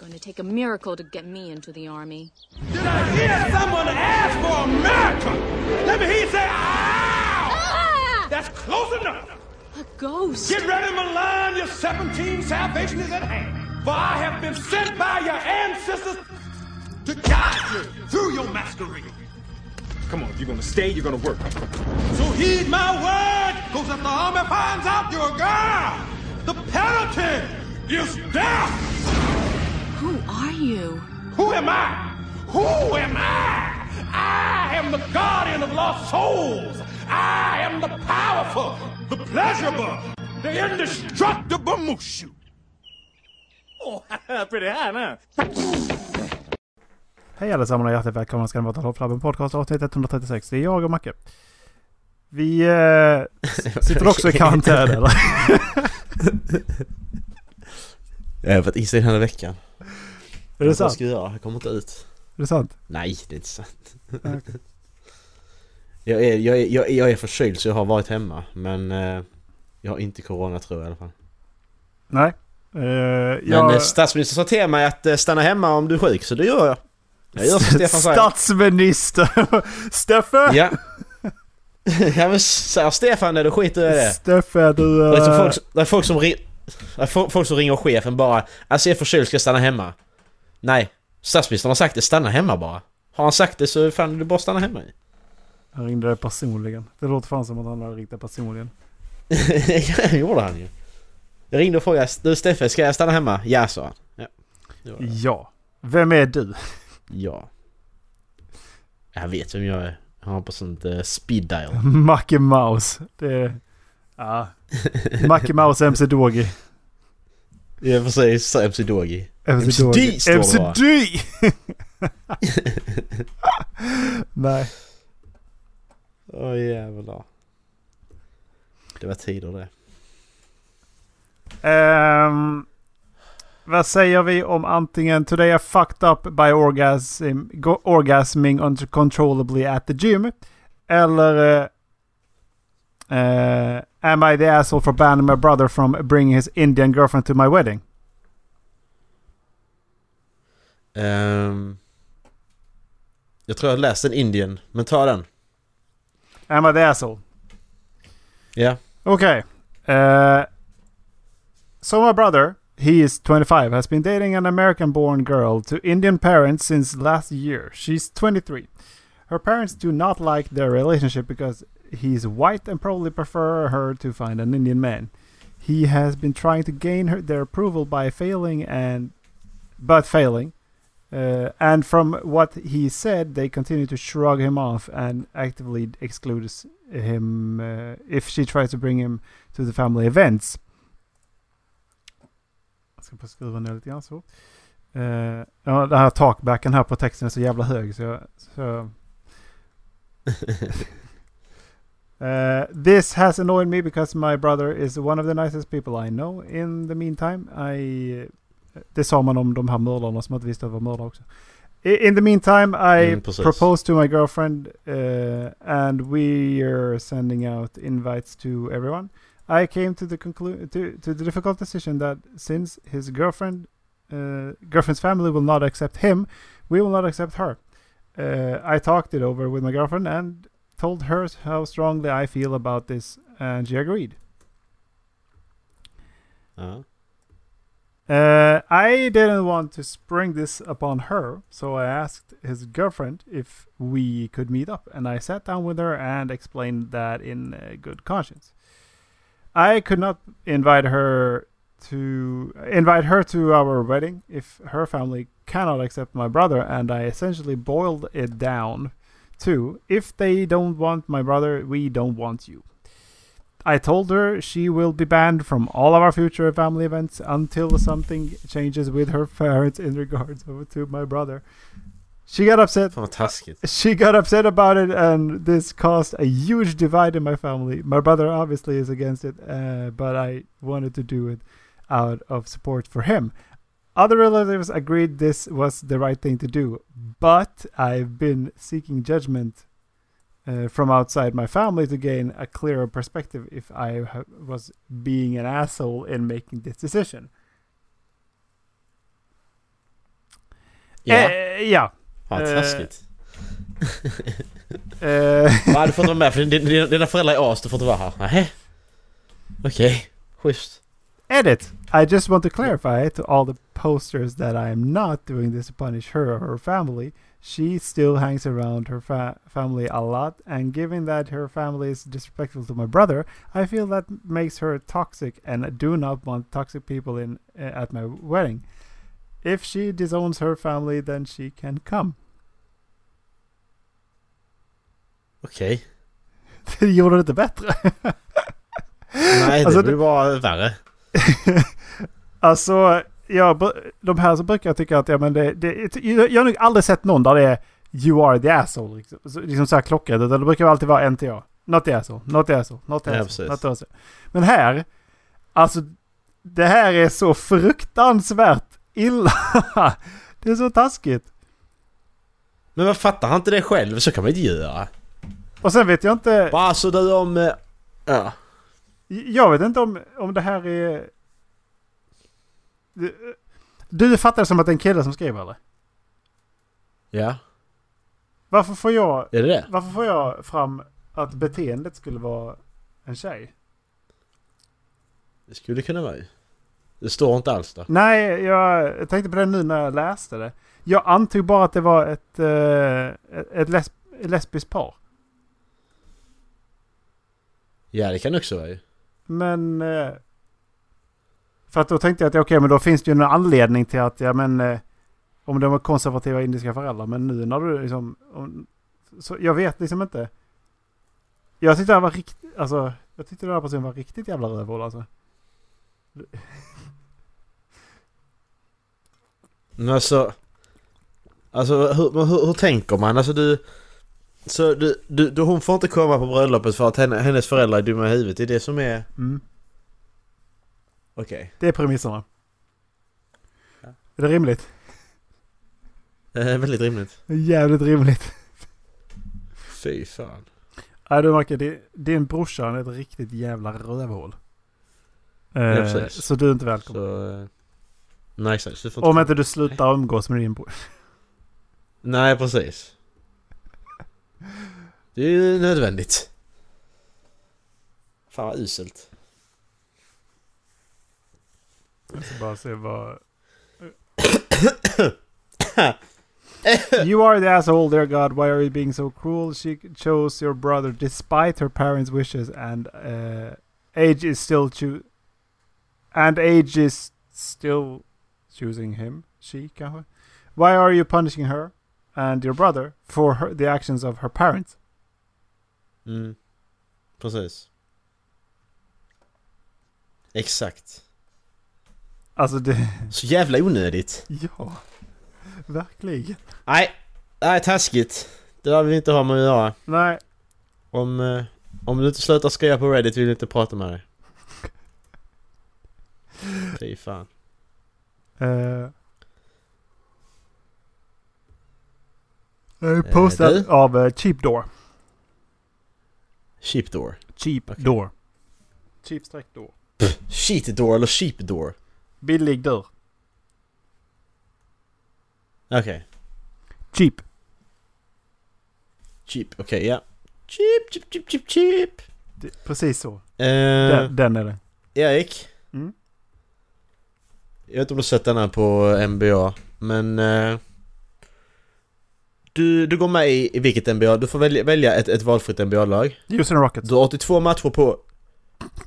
going to take a miracle to get me into the army. Did I hear someone ask for America? Let me hear you say, ow! Ah! That's close enough. A ghost! Get ready, Milan. Your 17 salvation is at hand. For I have been sent by your ancestors to guide you through your masquerade. Come on, if you're gonna stay, you're gonna work. So heed my word, cause if the army finds out you're a girl, the penalty is death. Who are you? Who am I? Who am I? I am the guardian of lost souls. I am the powerful, the pleasurable, the indestructible Mushu. Oh, pretty high now. Hej allesammans och hjärtligt välkomna ska ni vara till Hoppflabben Podcast avsnitt 136. Det är jag och Macke. Vi eh, sitter också i karantän eller? Jag har varit inställd hela veckan. Är det Vad sant? ska jag göra? Jag kommer inte ut. Är det sant? Nej, det är inte sant. Okej. Jag är, jag, är, jag, är, jag är förkyld så jag har varit hemma. Men eh, jag har inte corona tror jag i alla fall. Nej. Eh, Men jag... eh, statsministern sa till mig att eh, stanna hemma om du är sjuk så det gör jag. Jag gör som Stefan säger. Statsminister! Steffe! Ja. ja men säger Stefan det, då skiter jag i det. Steffe du... Det är, eh, folk, det är folk som det är fo- folk som ringer chefen bara Alltså jag är förkyld, ska jag stanna hemma? Nej. Statsministern har sagt det, stanna hemma bara. Har han sagt det så fan du bara stanna hemma. Han ringde dig personligen. Det låter fan som att han har ringt dig personligen. ja, det gjorde han ju. Jag ringde och frågade du Steffe, ska jag stanna hemma? Ja, sa han. Ja. Det var det. Ja. Vem är du? ja. Jag vet vem jag är. Jag har på sånt uh, speed dial. Macke Mouse. Det är... Ja. Macke Mouse MC Ja precis, så MC Dogi. MC Dogi. står det bara. MCD! Nej. Åh jävlar. Det var tider det. Ehm, vad säger vi om antingen Today I fucked up by orgasm, orgasming uncontrollably at the gym. Eller eh, Am I the asshole for banning my brother from bringing his Indian girlfriend to my wedding? Ehm, jag tror jag har läst en Indien, men ta den. Am I the asshole? Ja. Okay. Uh, so my brother, he is 25, has been dating an American-born girl to Indian parents since last year. She's 23. Her parents do not like their relationship because he's white and probably prefer her to find an Indian man. He has been trying to gain her, their approval by failing and but failing. Uh, and from what he said, they continue to shrug him off and actively excludes him uh, if she tries to bring him to the family events. Jag ska bara skruva ner lite grann så. Uh, ja, den här talkbacken här på texten är så jävla hög så jag... Så, Uh, this has annoyed me because my brother is one of the nicest people I know. In the meantime, I... Det sa man om de här mördarna som inte visste var mördare också. In the meantime, I Mm, proposed to my girlfriend uh, and we are sending out invites to everyone. I came to the conclu- to, to the difficult decision that since his girlfriend uh, girlfriend's family will not accept him, we will not accept her. Uh, I talked it over with my girlfriend and told her how strongly I feel about this, and she agreed. ja. Uh, I didn't want to spring this upon her, so I asked his girlfriend if we could meet up, and I sat down with her and explained that in uh, good conscience. I could not invite her to invite her to our wedding if her family cannot accept my brother, and I essentially boiled it down to if they don't want my brother, we don't want you. I told her she will be banned from all of our future family events until something changes with her parents in regards to my brother. She got upset. Fan vad taskigt. She got upset about it, and this caused a huge divide in my family. My brother obviously is against it, uh, but I wanted to do it out of support for him. Other relatives agreed this was the right thing to do, but I've been seeking judgment uh, from outside my family to gain a clearer perspective if I ha- was being an asshole in making this decision. Ja, Eh, ja. vad eh, taskigt. Eh, Va, du får inte vara med för din- dina, föräldrar är as, du får inte vara här. Nej. Okej, schysst. Edit. I just want to clarify to all the posters that I am not doing this to punish her or her family. She still hangs around her fa- family a lot, and given that her family is disrespectful to my brother, I feel that makes her toxic, and I do not want toxic people in uh, at my wedding. If she disowns her family, then she can come. Okej. Det gjorde det inte bättre. Nej, det Alltså, blir bara värre. Alltså, jag, de här så brukar jag tycka att ja, men det, det, jag har nog aldrig sett någon där det är You are the asshole. Liksom liksom så här klockrent. Utan det brukar alltid vara NTA. Not the asshole, not the asshole, not the asshole. Not the asshole. Men här, alltså det här är så fruktansvärt illa. det är så taskigt. Men vad fattar han inte det själv? Så kan man inte göra. Och sen vet jag inte, Bara så du om... eh, Ja. jag vet inte om, om det här är... Du, du fattar det som att det är en kille som skriver eller? Ja, Varför får jag är det det? Varför får jag fram att beteendet skulle vara en tjej? Det skulle kunna vara ju. Det står inte alls där. Nej, jag tänkte på det nu när jag läste det. Jag antog bara att det var ett, eh, ett, ett lesb lesbiskt par. Ja, det kan också vara ju. Men... För att då tänkte jag att okej, men då finns det ju en anledning till att, ja men... Eh, om de har konservativa indiska föräldrar. Men nu när du liksom... Om, så jag vet liksom inte. Jag tyckte det här var riktigt... Alltså, jag tyckte den här personen var riktigt jävla rövhål alltså. Men alltså... Alltså hur, hur, hur tänker man? Alltså du... Så du, du, du, hon får inte komma på bröllopet för att henne, hennes föräldrar är dumma i huvudet. Det är det som är... Mm. Okej. Det är premisserna. Ja. Är det rimligt? Det är väldigt rimligt. Jävligt rimligt. Fy fan. Nej du märker, din, brorsa han är ett riktigt jävla rövhål. Eh, precis. så du är inte välkommen. Så... eh, Nej du får Om inte du slutar umgås med din bror. Nej precis. Det är ju nödvändigt. Fan vad uselt. Jag ska bara se vad... you are the asshole dear God. Why are you being so cruel? She chose your brother despite her parents' wishes and uh, age is still cho- And age is still choosing him. She kanske. Why are you punishing her and your brother for her, the actions of her parents? Mm. Precis. Exakt. Alltså det... Så jävla onödigt. Ja. Verkligen. Nej. Nej, taskigt. Det där vill vi inte ha med att göra. Nej. Om, eh, om du inte slutar skriva på Reddit vill vi inte prata med dig. Fy fan. Uh, postad du? av uh, Cheap Door. Sheep door. Cheap Okej. Door. Cheap streck door. Sheet door eller sheep door? Billig dörr. Okej. Cheap. Cheap. Okej, ja. Cheap, cheap, cheap, cheap, cheap. Det, precis så. Eh, Den, den är det. Erik. Mm. Jag vet inte om du sett den här på NBA, men... Eh, du, du går med i, i vilket NBA? Du får välja, välja ett, ett valfritt NBA-lag. Houston Rockets. Du har 82 matcher på...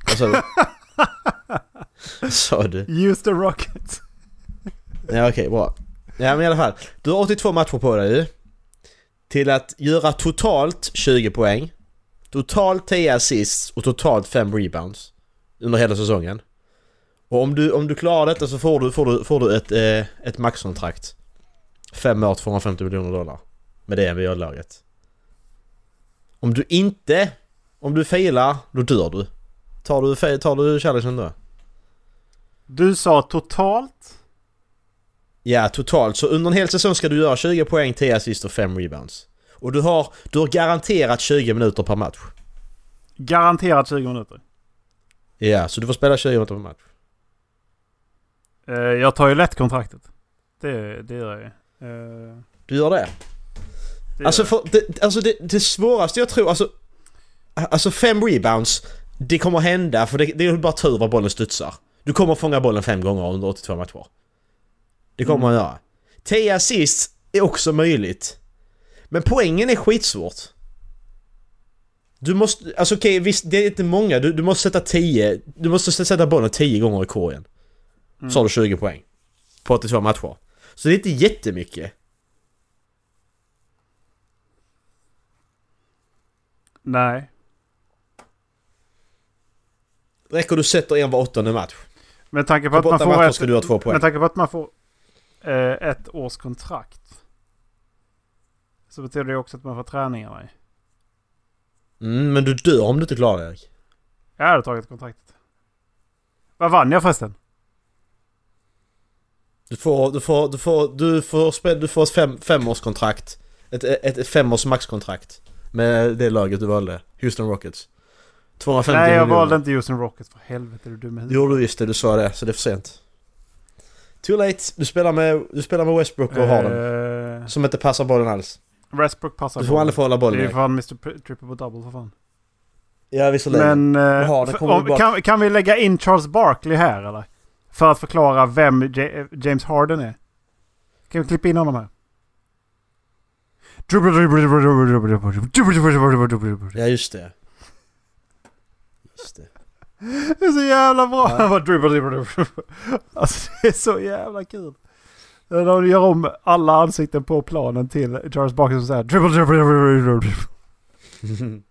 Vad sa du? Sa du? Houston Rockets. Ja okej, bra. Ja men i alla fall. Du har 82 matcher på dig ju. Till att göra totalt 20 poäng. Totalt 10 assists och totalt 5 rebounds. Under hela säsongen. Och om du, om du klarar detta så får du, får du, får du ett, eh, ett maxkontrakt. 5 år, 250 miljoner dollar. Med det NBA-laget. Om du inte... Om du failar, då dör du. Tar du, tar du challengen då? Du sa totalt. Ja, totalt. Så under en hel säsong ska du göra 20 poäng, 10 assist och 5 rebounds. Och du har, du har garanterat 20 minuter per match. Garanterat 20 minuter. Ja, så du får spela 20 minuter per match. Eh, jag tar ju lätt kontraktet. Det, det gör jag ju. Eh, Du gör det? det Alltså, för, det, alltså det, det svåraste jag tror, alltså... Alltså fem rebounds, det kommer hända för det, det är bara tur vad bollen studsar. Du kommer fånga bollen fem gånger under 82 matcher. Det kommer man göra. 10 assists är också möjligt. Men poängen är skitsvårt. Du måste, alltså okej visst det är inte många, du, du måste sätta 10, du måste sätta bollen 10 gånger i korgen. Så har du 20 poäng. På 82 matcher. Så det är inte jättemycket. Nej. Räcker du sätter en var åttonde match. Med tanke på På att man får ett, ska du ha två poäng. med tanke på att man får eh, ett års kontrakt. Så betyder det också att man får träningarna i. Mm, men du dör om du inte klarar det Erik. Jag hade tagit kontraktet. Vad vann jag förresten? Du får, du får, du får, du får, du får ett fem, femårskontrakt. Ett, ett, ett femårs maxkontrakt. Med det laget du valde. Houston Rockets. 250 Nej, jag miljoner. valde inte Houston Rockets. För helvete är du dum. Jo, du visste du sa det, så det är för sent. Too late. Du spelar med, du spelar med Westbrook och Harden. Eh, Som inte passar bollen alls. Westbrook passar Du får aldrig få hålla Det bollen är Erik. fan Mr. Triple Double för fan. Ja, visserligen. Men eh, Harden för- om, bara- kan, kan vi lägga in Charles Barkley här eller? För att förklara vem J- James Harden är. Kan vi klippa in honom här? Ja, just det. Just det. Det är så jävla bra. Han bara dribble. Alltså det är så jävla kul. De gör om alla ansikten på planen till Charles Barkley som säger dribble, dribble, dribble, dribble.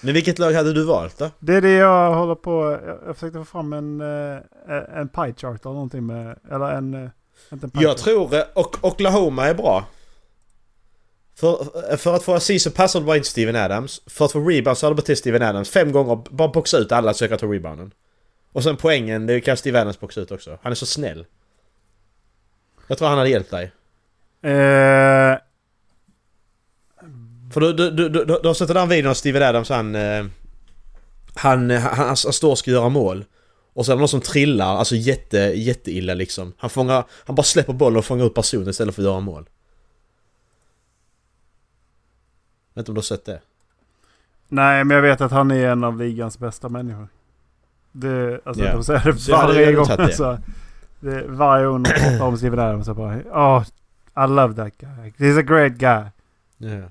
Men vilket lag hade du valt då? Det är det jag håller på. Jag, försökte få fram en, eh, en pie chart eller någonting med. Eller en... eh, en Jag tror eh, och Oklahoma är bra. För, för att få assist så passar du bara inte Steven Adams. För att få rebound så har du bara till Steven Adams fem gånger. Bara boxa ut alla så jag kan ta rebounden. Och sen poängen, det kan Steven Adams boxa ut också. Han är så snäll. Jag tror han hade hjälpt dig. Eh, För du, du, du, du, du har sett den där videon av Steven Adams han... eh, Han, han, han, han står och ska göra mål. Och sen är det någon som trillar, alltså jätte, jätteilla liksom. Han fångar, han bara släpper bollen och fångar upp personen istället för att göra mål. Jag vet inte om du har sett det? nej, men jag vet att han är en av ligans bästa människor. Det, alltså Ja. de säger det Så varje gång. det. Alltså, det, varje gång de pratar om Steven Adams så bara Oh, I love that guy. He's a great guy. Ja.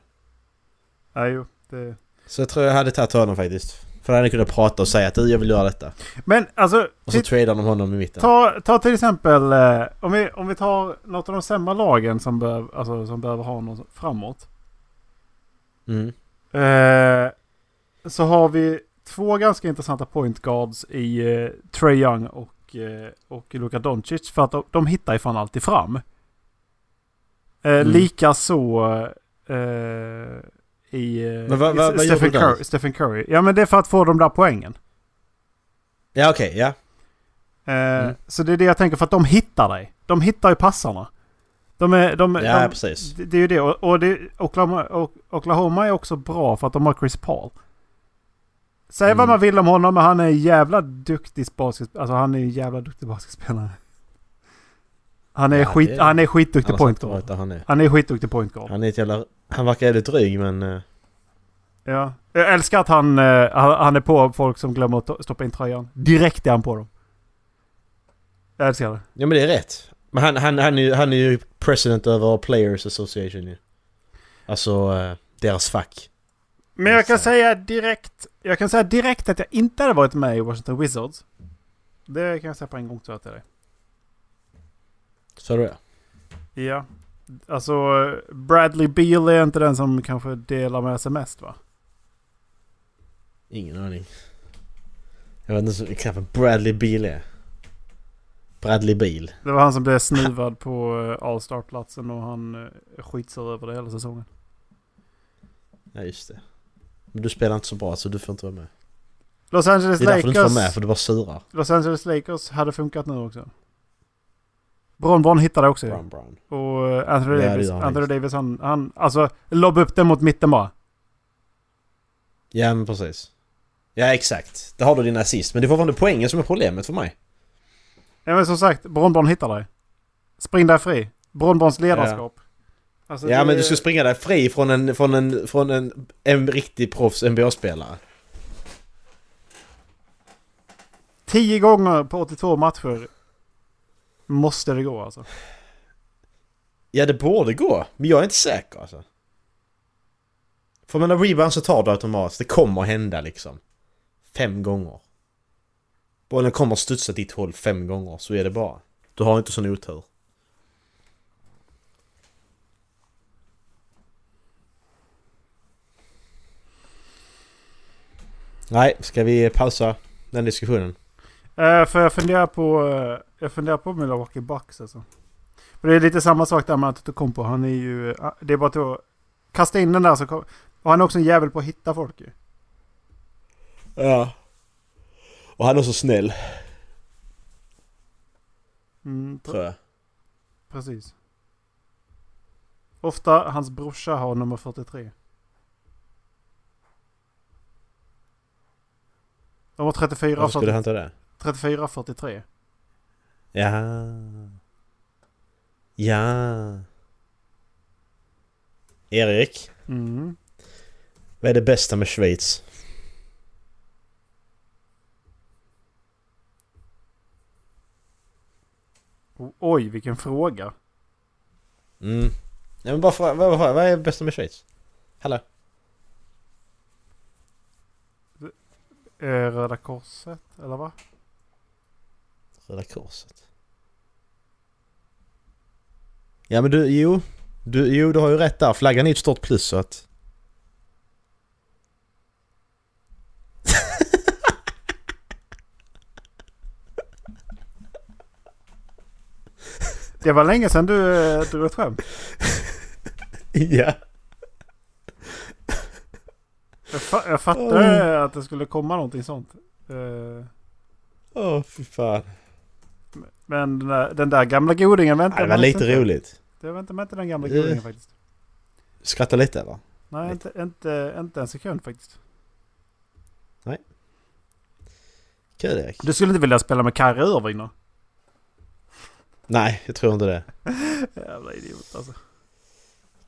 Ja, jo. Det. Så jag tror jag hade tagit honom faktiskt. För han hade kunnat prata och säga att jag vill göra detta. Men alltså, Och så tradar de honom i mitten. ta, ta till exempel eh, om, vi, om vi tar något av de sämre lagen som, behöv, alltså, som behöver ha något framåt. Mm. Eh, så har vi två ganska intressanta point guards i eh, Trae Young och, eh, och Luka Doncic. För att de, de hittar ju fan alltid fram. Eh, Mm. Lika så eh, i, eh, Men i vad- vad gör Stephen? Curry, Stephen Curry. Ja men det är för att få de där poängen. Ja okej, ja. Eh, Mm. Så det är det jag tänker för att de hittar dig. De hittar ju passarna. De är, de, Ja de, precis. det, det är ju det. Och, och det, Oklahoma, Oklahoma är också bra för att de har Chris Paul. Säg vad Mm. man vill om honom men han är en jävla duktig basket, alltså han är en jävla duktig basketspelare. Han är, Ja, skit, det- han är skitduktig Han point guard. han är. Han är skitduktig point guard. Han är ett jävla... Han verkar jävligt dryg men... eh, Ja. Jag älskar att han, eh, han, han är på folk som glömmer att to- stoppa in tröjan. Direkt är han på dem. Jag älskar det. Ja men det är rätt. Men han, han, han, är, han är ju president över Players Association ju. Alltså eh, deras fack. Men jag kan säga direkt. Jag kan säga direkt att jag inte hade varit med i Washington Wizards. Det kan jag säga på en gång tror jag till dig. Så är det Ja. Alltså Bradley Beal är inte den som kanske delar med sig mest va? Ingen aning. Jag vet inte knappt vad Bradley Beal är. Bradley Beal. Det var han som blev snuvad på eh, All-Star-platsen och han eh, skitsur över det hela säsongen. Ja just det. Men du spelar inte så bra så du får inte vara med. Los Angeles Det är därför du inte Lakers. får med för du bara surar. Los Angeles Lakers hade funkat nu också. Bron Bron hittade också. Brown Brown. Och eh, Anthony Ja, Davis, han Anthony. Davis han, han, alltså lobb upp den mot mitten bara. Ja men precis. Ja exakt. Där har du din assist. Men det är fortfarande poängen som är problemet för mig. Ja men som sagt, Bron Bron hittar dig. Spring där fri. Bronbons ledarskap. Alltså, Ja det- men du ska springa dig fri från en, från en, från en, en riktig proffs NBA-spelare. Tio gånger på 82 matcher måste det gå alltså. Ja det borde gå, men jag är inte säker alltså. För med rebound så tar du automatiskt, det kommer hända liksom. Fem gånger. Bollen kommer studsa ditt håll fem gånger, så är det bara. Du har inte sån otur. Nej, ska vi pausa den diskussionen? Eh, för jag funderar på... eh, jag funderar på Milwaukee Bucks alltså. För det är lite samma sak där med Antetokounmpo. Han är ju... ah, Det är bara att kasta in den där så kom, Och han är också en jävel på att hitta folk ju. Ja. Och han är så snäll, Mm, tror jag. precis. Ofta hans brorsa har nummer 43. De har 34, Varför skulle 40, han ta det? 34 43. Ja. Ja. Erik, Mm. vad är det bästa med Schweiz? Oj, vilken fråga. Mm. Ja, men bara fråga, vad, vad, vad är bästa med Schweiz? Hallå? Eh, Röda Korset, eller vad? Röda Korset. Ja men du, jo. Du, jo, du har ju rätt där. Flaggan är ett stort plus så att... Det var länge sedan du eh, drog ett skämt. ja. Jag, fa- jag fattade att det skulle komma någonting sånt. Eh, Åh fy fan. Men den där, den där gamla godingen väntar Ja, det var man lite inte. roligt. Det man inte den gamla Eh. godingen faktiskt. Skratta lite eller? Nej, inte, inte, inte en sekund faktiskt. Kul Erik. Du skulle inte vilja spela med Kyrie Irving då? Nej, jag tror inte det. Jävla idiot alltså.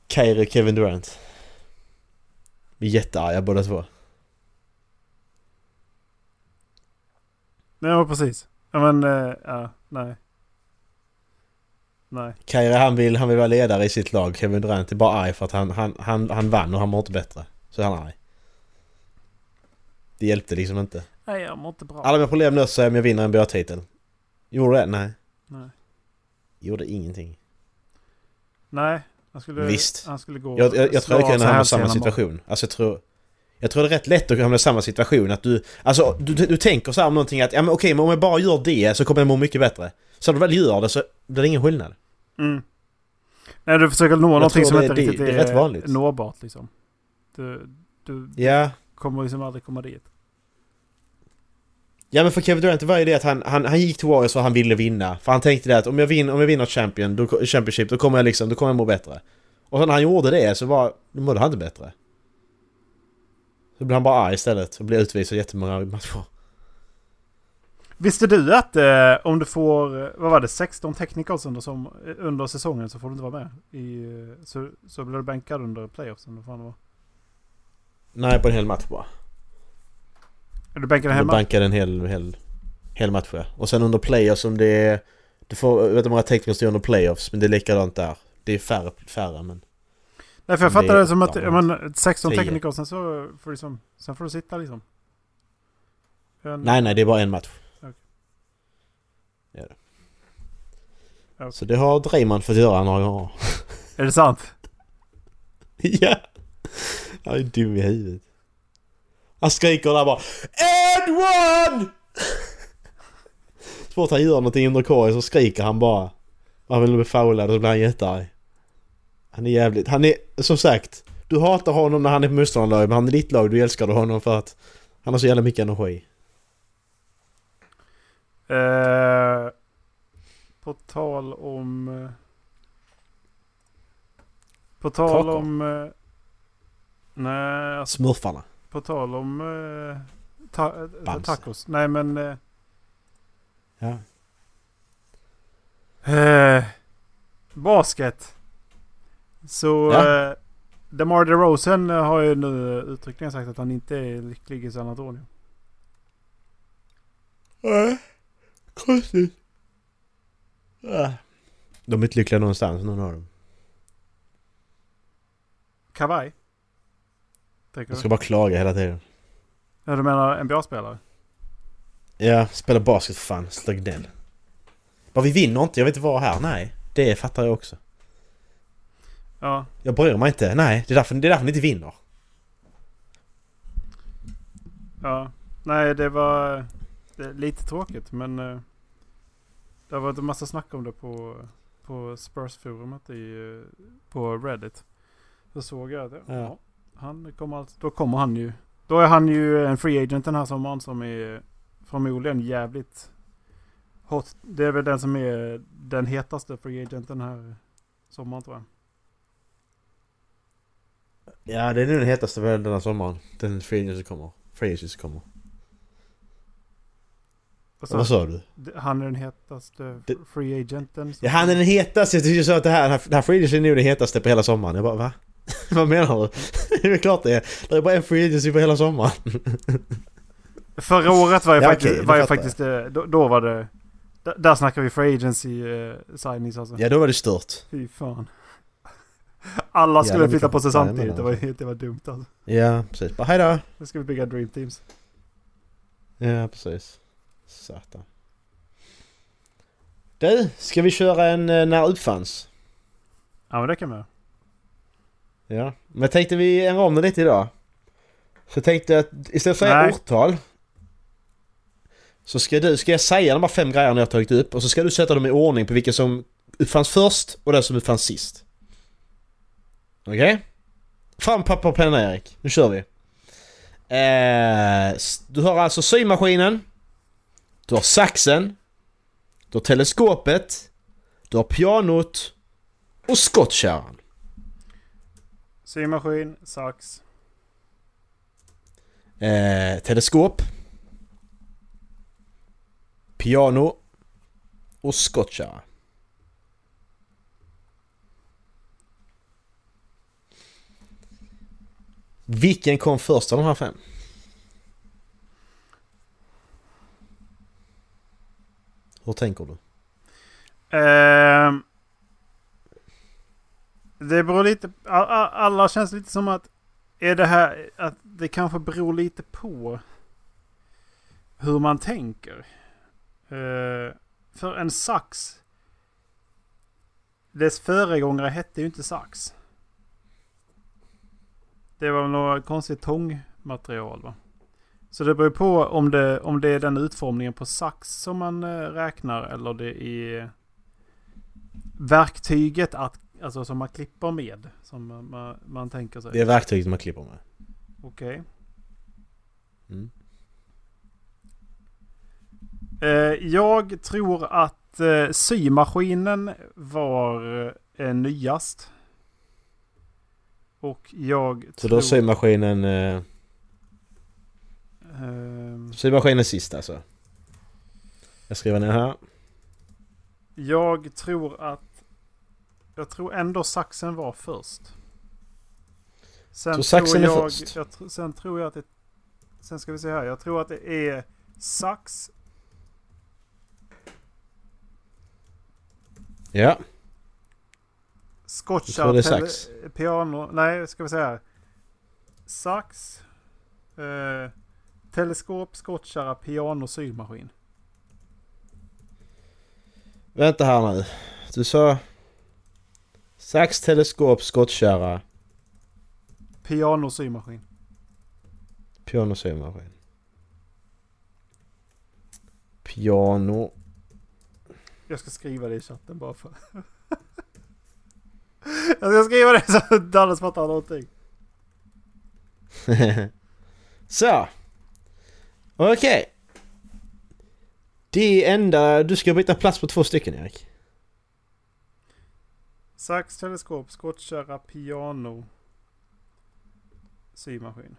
Kyrie och Kevin Durant. Vi är jättearga båda två. Nej, men precis. Ja, men, eh, ja, nej. Nej. Kyrie han vill, han vill vara ledare i sitt lag. Kevin Durant är bara arg för att han, han, han, han vann och han mår inte bättre. Så är han arg. Det hjälpte liksom inte. Nej, jag mår inte bra. Alla mina problem löser sig om jag vinner en NBA-titel. Gjorde det? Nej. Nej. Gjorde ingenting. Nej. Han skulle, Visst. Han skulle gå Jag, jag, jag tror jag kan hamna i samma situation. Alltså jag tror... Jag tror det är rätt lätt att hamna i samma situation att du... Alltså du, du tänker så här om någonting att ja men okej men om jag bara gör det så kommer jag må mycket bättre. Så när du väl gör det så blir det ingen skillnad. Mm. Nej, du försöker nå någonting tror som det- inte det- riktigt det är rätt vanligt. nåbart liksom. Du, du Ja. kommer liksom aldrig komma dit. Ja men för Kevin Durant var ju det att han, han, han gick till Warriors för han ville vinna. För han tänkte det att om jag, vin, om jag vinner champion, då, Championship då kommer jag liksom, då kommer jag må bättre. Och när han gjorde det så var, då mådde han inte bättre. Så blev han bara arg istället och blev utvisad jättemånga matcher. Visste du att eh, om du får, vad var det, 16 technicals under, som, under säsongen så får du inte vara med? I, eh, så, så blir du bänkad under playoffsen. Vad fan det var. Nej på en hel match bara. Är du bänkad Du hemma? bankade en hel, hel, hel match ja. Och sen under playoffs om det är... Du får, jag vet inte hur många tekniker står under playoffs men det är likadant där. Det är färre, färre men... Nej för jag det är fattade det som att, ja, men 16 tio. technicals sen så får du liksom, sen får du sitta liksom. En, Nej nej det är bara en match. Det är det. Okej. Så det har Draymond fått göra några gånger. Är det sant? ja! Han är dum i huvudet. Han skriker där bara one! Så fort han gör någonting under korgen så skriker han bara. Han vill bli foulad och så blir han jättearg. Han är jävligt... Han är som sagt. Du hatar honom när han är på motståndarlaget men han är ditt lag. Du älskar honom för att han har så jävla mycket energi. Eh, på tal om... eh, På tal Kakor. om... eh, nej, alltså, Smurfarna. På tal om... eh, ta, eh, Bamse. tacos. Nej men... eh, Ja. Eh, Basket. Så... Ja. Eh, DeMar DeRozan har ju nu uttryckligen sagt att han inte är lycklig i San Antonio. Nej, konstigt. Ja. De är inte lyckliga någonstans, någon av dem. Kawhi? Du? ska bara klaga hela tiden. Ja, du menar NBA-spelare? Ja, spela basket för fan. Sluta gnäll. Bara vi vinner inte, jag vill inte vara här. Nej, det fattar jag också. Ja. Jag bryr mig inte. Nej, det är därför, det är därför ni inte vinner. Ja. Nej, det var det är lite tråkigt men... eh, Det har varit en massa snack om det på, på Spurs-forumet i, eh, på Reddit. Då såg jag det. Ja. Han kommer alltså, då kommer han ju. Då är han ju en free agent den här sommaren som är förmodligen jävligt hot. Det är väl den som är den hetaste free agenten här sommaren tror jag. Ja, det är nu den hetaste väl den här sommaren. Den free agent som kommer. Free agent som kommer. Och Vad sa du? Han är den hetaste Det- free agenten. som- Ja, han är den hetaste. Jag tyckte du sa att det här, den här free agent är nog den hetaste på hela sommaren. Jag bara, va? Vad menar du? det är väl klart det är. Det är bara en free agency på hela sommaren. Förra året var ju Ja, faktiskt, det var fattar faktiskt eh, då, då var det... Där snackar vi free agency uh, signings alltså. Ja, då var det stört. Fy fan. Alla skulle blir flytta på sig samtidigt. Det var, Jajamän, det var dumt alltså. Ja, precis. Bara hejdå. Nu ska vi bygga dream teams. Ja, precis. Satan. Du, ska vi köra en eh, när uppfanns? Ja men det kan vi göra. Ja. Men jag tänkte vi ändra om det lite idag. Så jag tänkte att istället för att säga årtal. Så ska, du, ska jag säga de här fem grejerna jag har tagit upp och så ska du sätta dem i ordning på vilka som uppfanns först och den som uppfanns sist. Okej? Fram papper och penna Erik. Nu kör vi. Eh, du har alltså symaskinen. Du har saxen. Du har teleskopet. Du har pianot. Och skottkärran. Symaskin, sax. Eh, teleskop. Piano. Och skottkärra. Vilken kom först av de här fem? Hur tänker du? Ehm, det beror lite... Alla känns lite som att... Är det här... Att det kanske beror lite på hur man tänker. Eh, för en sax... Dess föregångare hette ju inte sax. Det var några konstigt tångmaterial va? Så det beror på om det, om det är den utformningen på sax som man eh, räknar eller det är verktyget att, alltså som man klipper med. Som man, man, tänker sig. Det är verktyget man klipper med. Okej. Mm. Eh, jag tror att eh, symaskinen var eh, nyast. Och jag Så tror... då symaskinen... Eh, ehm, symaskinen sist alltså. Jag skriver ner här. jag tror att... Jag tror ändå saxen var först. Sen Så saxen är tror jag, först? Jag, sen tror jag att det... Sen ska vi se här. Jag tror att det är sax, Ja. Är tele- sax. piano. Nej, ska vi säga här. Sax. Eh, teleskop, skottkärra, piano, symaskin. Vänta här nu. Du sa... Sax, teleskop, skottkärra, Piano, symaskin. piano. Jag ska skriva det i chatten bara för... jag ska skriva det så att Dallas fattar någonting. Så. Okej. Det enda... Du ska byta plats på två stycken Erik. Sax, teleskop, skottkärra, piano, symaskin.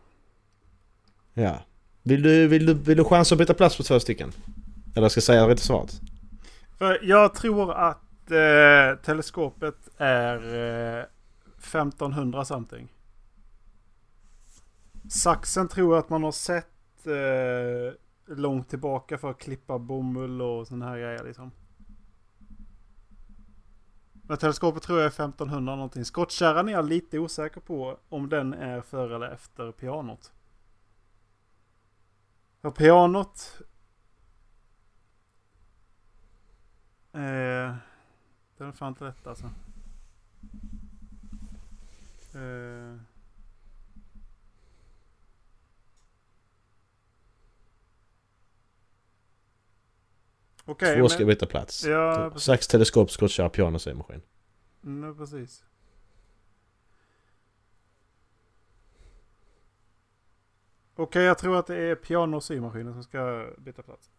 Ja. Vill du, vill du, vill du chansa att byta plats på två stycken? Eller ska jag säga rätt svaret? För jag tror att eh, teleskopet är eh, 1500 something. Saxen tror jag att man har sett eh, långt tillbaka för att klippa bomull och såna här grejer liksom. Men teleskopet tror jag är 1500 någonting. Skottkärran är jag lite osäker på om den är före eller efter pianot. För pianot... Eh, den är fan inte rätt alltså. Eh, Okej, Två ska men... byta plats. Ja, precis. Sax, teleskop, skottkärra, piano, symaskin. Mm, precis. Okej, jag tror att det är piano och symaskinen som ska byta plats.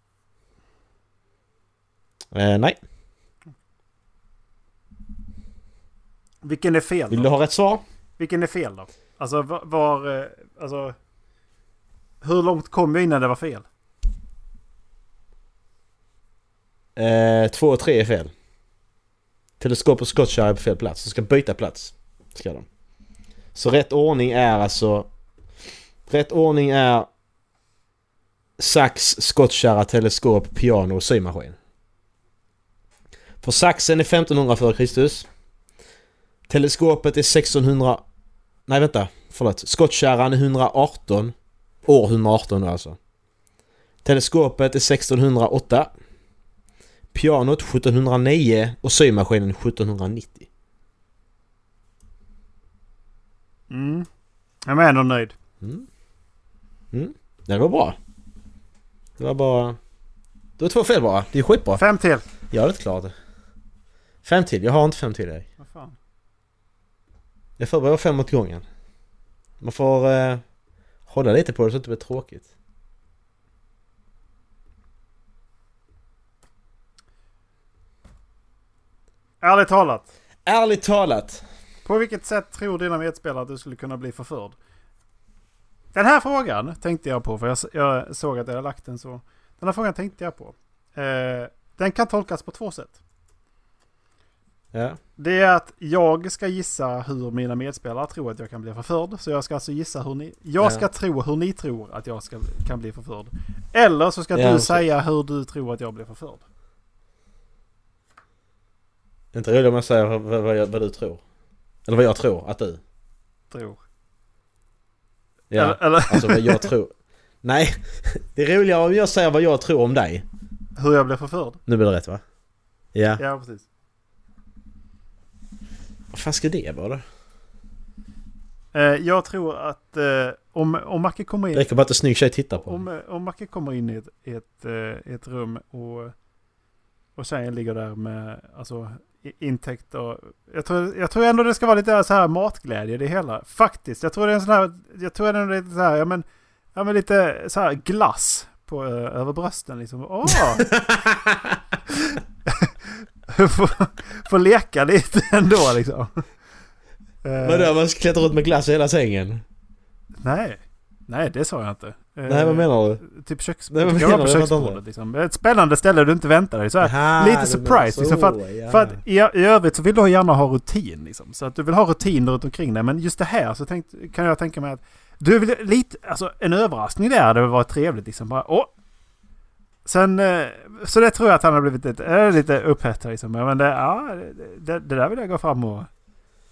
Eh, nej. Vilken är fel Vill då? du ha rätt svar? Vilken är fel då? Alltså var... var eh, alltså, hur långt kom jag innan det var fel? Eh, två och tre är fel. Teleskop och skottkärra är på fel plats. De ska byta plats. Ska de. Så rätt ordning är alltså... Rätt ordning är... Sax, skottkärra, teleskop, piano och symaskin. För saxen är 1500 f.Kr. Teleskopet är 1600... Nej vänta, förlåt. Skottkärran är 118. År 118 alltså. Teleskopet är 1608. Pianot 1709 och symaskinen 1790. Mm. Jag är ändå nöjd. Mm. Mm. Det var bra. Det var bara... Det var två fel bara. Det är skitbra. Fem till. Jag hade inte det. Fem till. Jag har inte fem till dig. Vad fan? Jag förbereder fem åt gången. Man får eh, hålla lite på det så att det inte blir tråkigt. Ärligt talat. Ärligt talat. På vilket sätt tror dina medspelare att du skulle kunna bli förförd? Den här frågan tänkte jag på för jag, jag såg att jag hade lagt den så. Den här frågan tänkte jag på. Eh, den kan tolkas på två sätt. Ja. Det är att jag ska gissa hur mina medspelare tror att jag kan bli förförd. Så jag ska alltså gissa hur ni... Jag Ja. ska tro hur ni tror att jag ska, kan bli förförd. Eller så ska Ja, du okej. säga hur du tror att jag blir förförd. Inte roligt om jag säger vad, vad, jag- vad du tror. Eller vad jag tror att du. Tror. Ja. Eller, eller Alltså vad jag tror. Nej. Det är roligare om jag säger vad jag tror om dig. hur jag blir förförd. Nu blir det rätt va? Ja. Ja, precis. Vad fan ska det vara då? Eh, jag tror att eh, om, om Macke kommer in... Det räcker bara att en snygg tjej tittar på. Om, om Macke kommer in i ett, ett, eh, ett rum och, och tjejen ligger där med alltså, intäkt och... Jag tror, jag tror ändå det ska vara lite så här matglädje i det hela. Faktiskt. Jag tror det är en sån här... Jag tror ändå det är så här, ja men... Ja men lite så här glass på, eh, över brösten liksom. Åh! får, får leka lite ändå liksom. Eh, Vadå, man ska klättra runt med glass i hela sängen? Nej. Nej, det sa jag inte. Eh, Nej, vad menar du? Typ köks... Nej, vad det kan vara menar på? Jag köksbordet liksom. Ett spännande ställe du inte väntar dig. Så här. Lite surprise, menar liksom, för så, ja. För att i, i övrigt så vill du gärna ha rutin liksom. Så att du vill ha rutin runt omkring dig. Men just det här så tänkt, kan jag tänka mig att du vill lite, alltså en överraskning där hade varit trevligt liksom. Bara, åh! Sen, eh, så det tror jag att han har blivit lite, äh, lite upphettad liksom. Men det, ja, det, det där vill jag gå fram och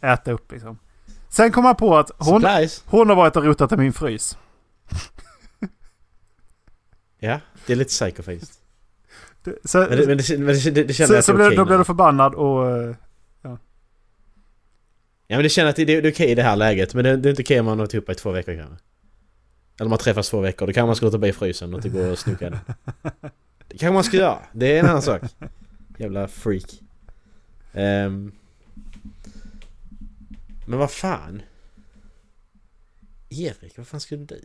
äta upp liksom. Sen kom han på att hon, Surprise! hon har varit och rotat i min frys. Ja, det är lite psykofiskt. Det- Så, Men det, men det, men det, det, det känner så, jag så blev, okej då blev du förbannad och... eh, Ja men det känner att det, det är okej i det här läget. Men det, det är inte okej om man har varit ihop i två veckor kanske. Eller man träffas två veckor. Då kan man ska låta bli frysen och inte gå och snoka den. Det kanske man ska göra. Det är en annan sak. Jävla freak. Ehm. Men vad fan? Erik, vad fan skulle du?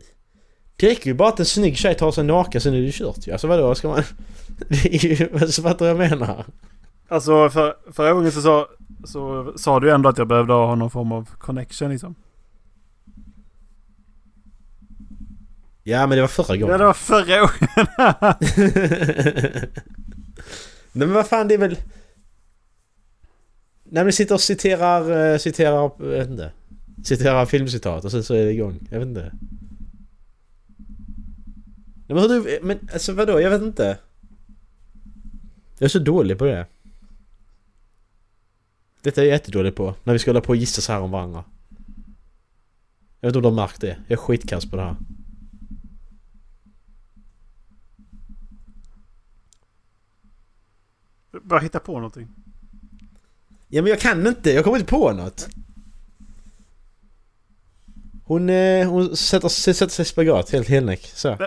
Det räcker ju bara att en snygg tjej tar sig naken sen är det kört ju. Alltså vadå, ska man... Det är ju... Alltså, fattar jag menar? Alltså för, förra gången så sa, så sa du ändå att jag behövde ha någon form av connection liksom. Ja men det var förra gången. Ja det var förra gången. Nej men vad fan det är väl... Nej ni sitter och citerar, eh, citerar, jag vet inte. Citerar filmcitat och sen så är det igång. Jag vet inte. Nej, men hur du, men alltså vadå? Jag vet inte. Jag är så dålig på det. Detta är jag jättedålig på. När vi ska hålla på och gissa så här om varandra. Jag vet inte om du har märkt det. Jag är skitkass på det här. Bara hitta på någonting. Ja men jag kan inte, jag kommer inte på något. Hon, eh, hon sätter, sätter sig i spagat helt helnäck. Så.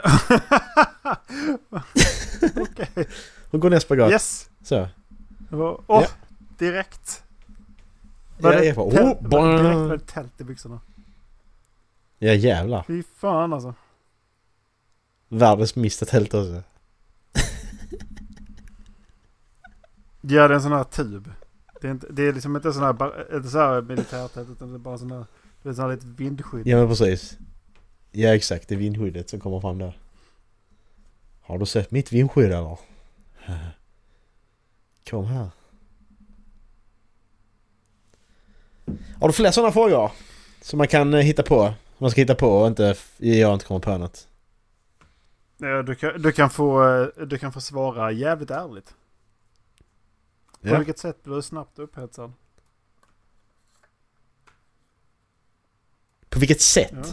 Okej. Hon går ner i spagat. Yes! Så. Var- Åh! Ja. Direkt. Ja, det jag på- tält- oh, var direkt var det tält i byxorna. Ja jävlar. Fy fan alltså. Världens minsta tält också. Ja, det är en sån här tub. Det är, inte, det är liksom inte sån här, inte så här militärtält utan det är bara sån här, det är här litet vindskydd. Ja men precis. Ja exakt, det är vindskyddet som kommer fram där. Har du sett mitt vindskydd eller? Kom här. Har du fler sådana frågor? Som man kan eh, hitta på? Man ska hitta på och inte, jag inte kommer på något. Ja, du, kan, du, kan få, eh, du kan få svara jävligt ärligt. På Ja. vilket sätt blir du snabbt upphetsad? På vilket sätt? Ja.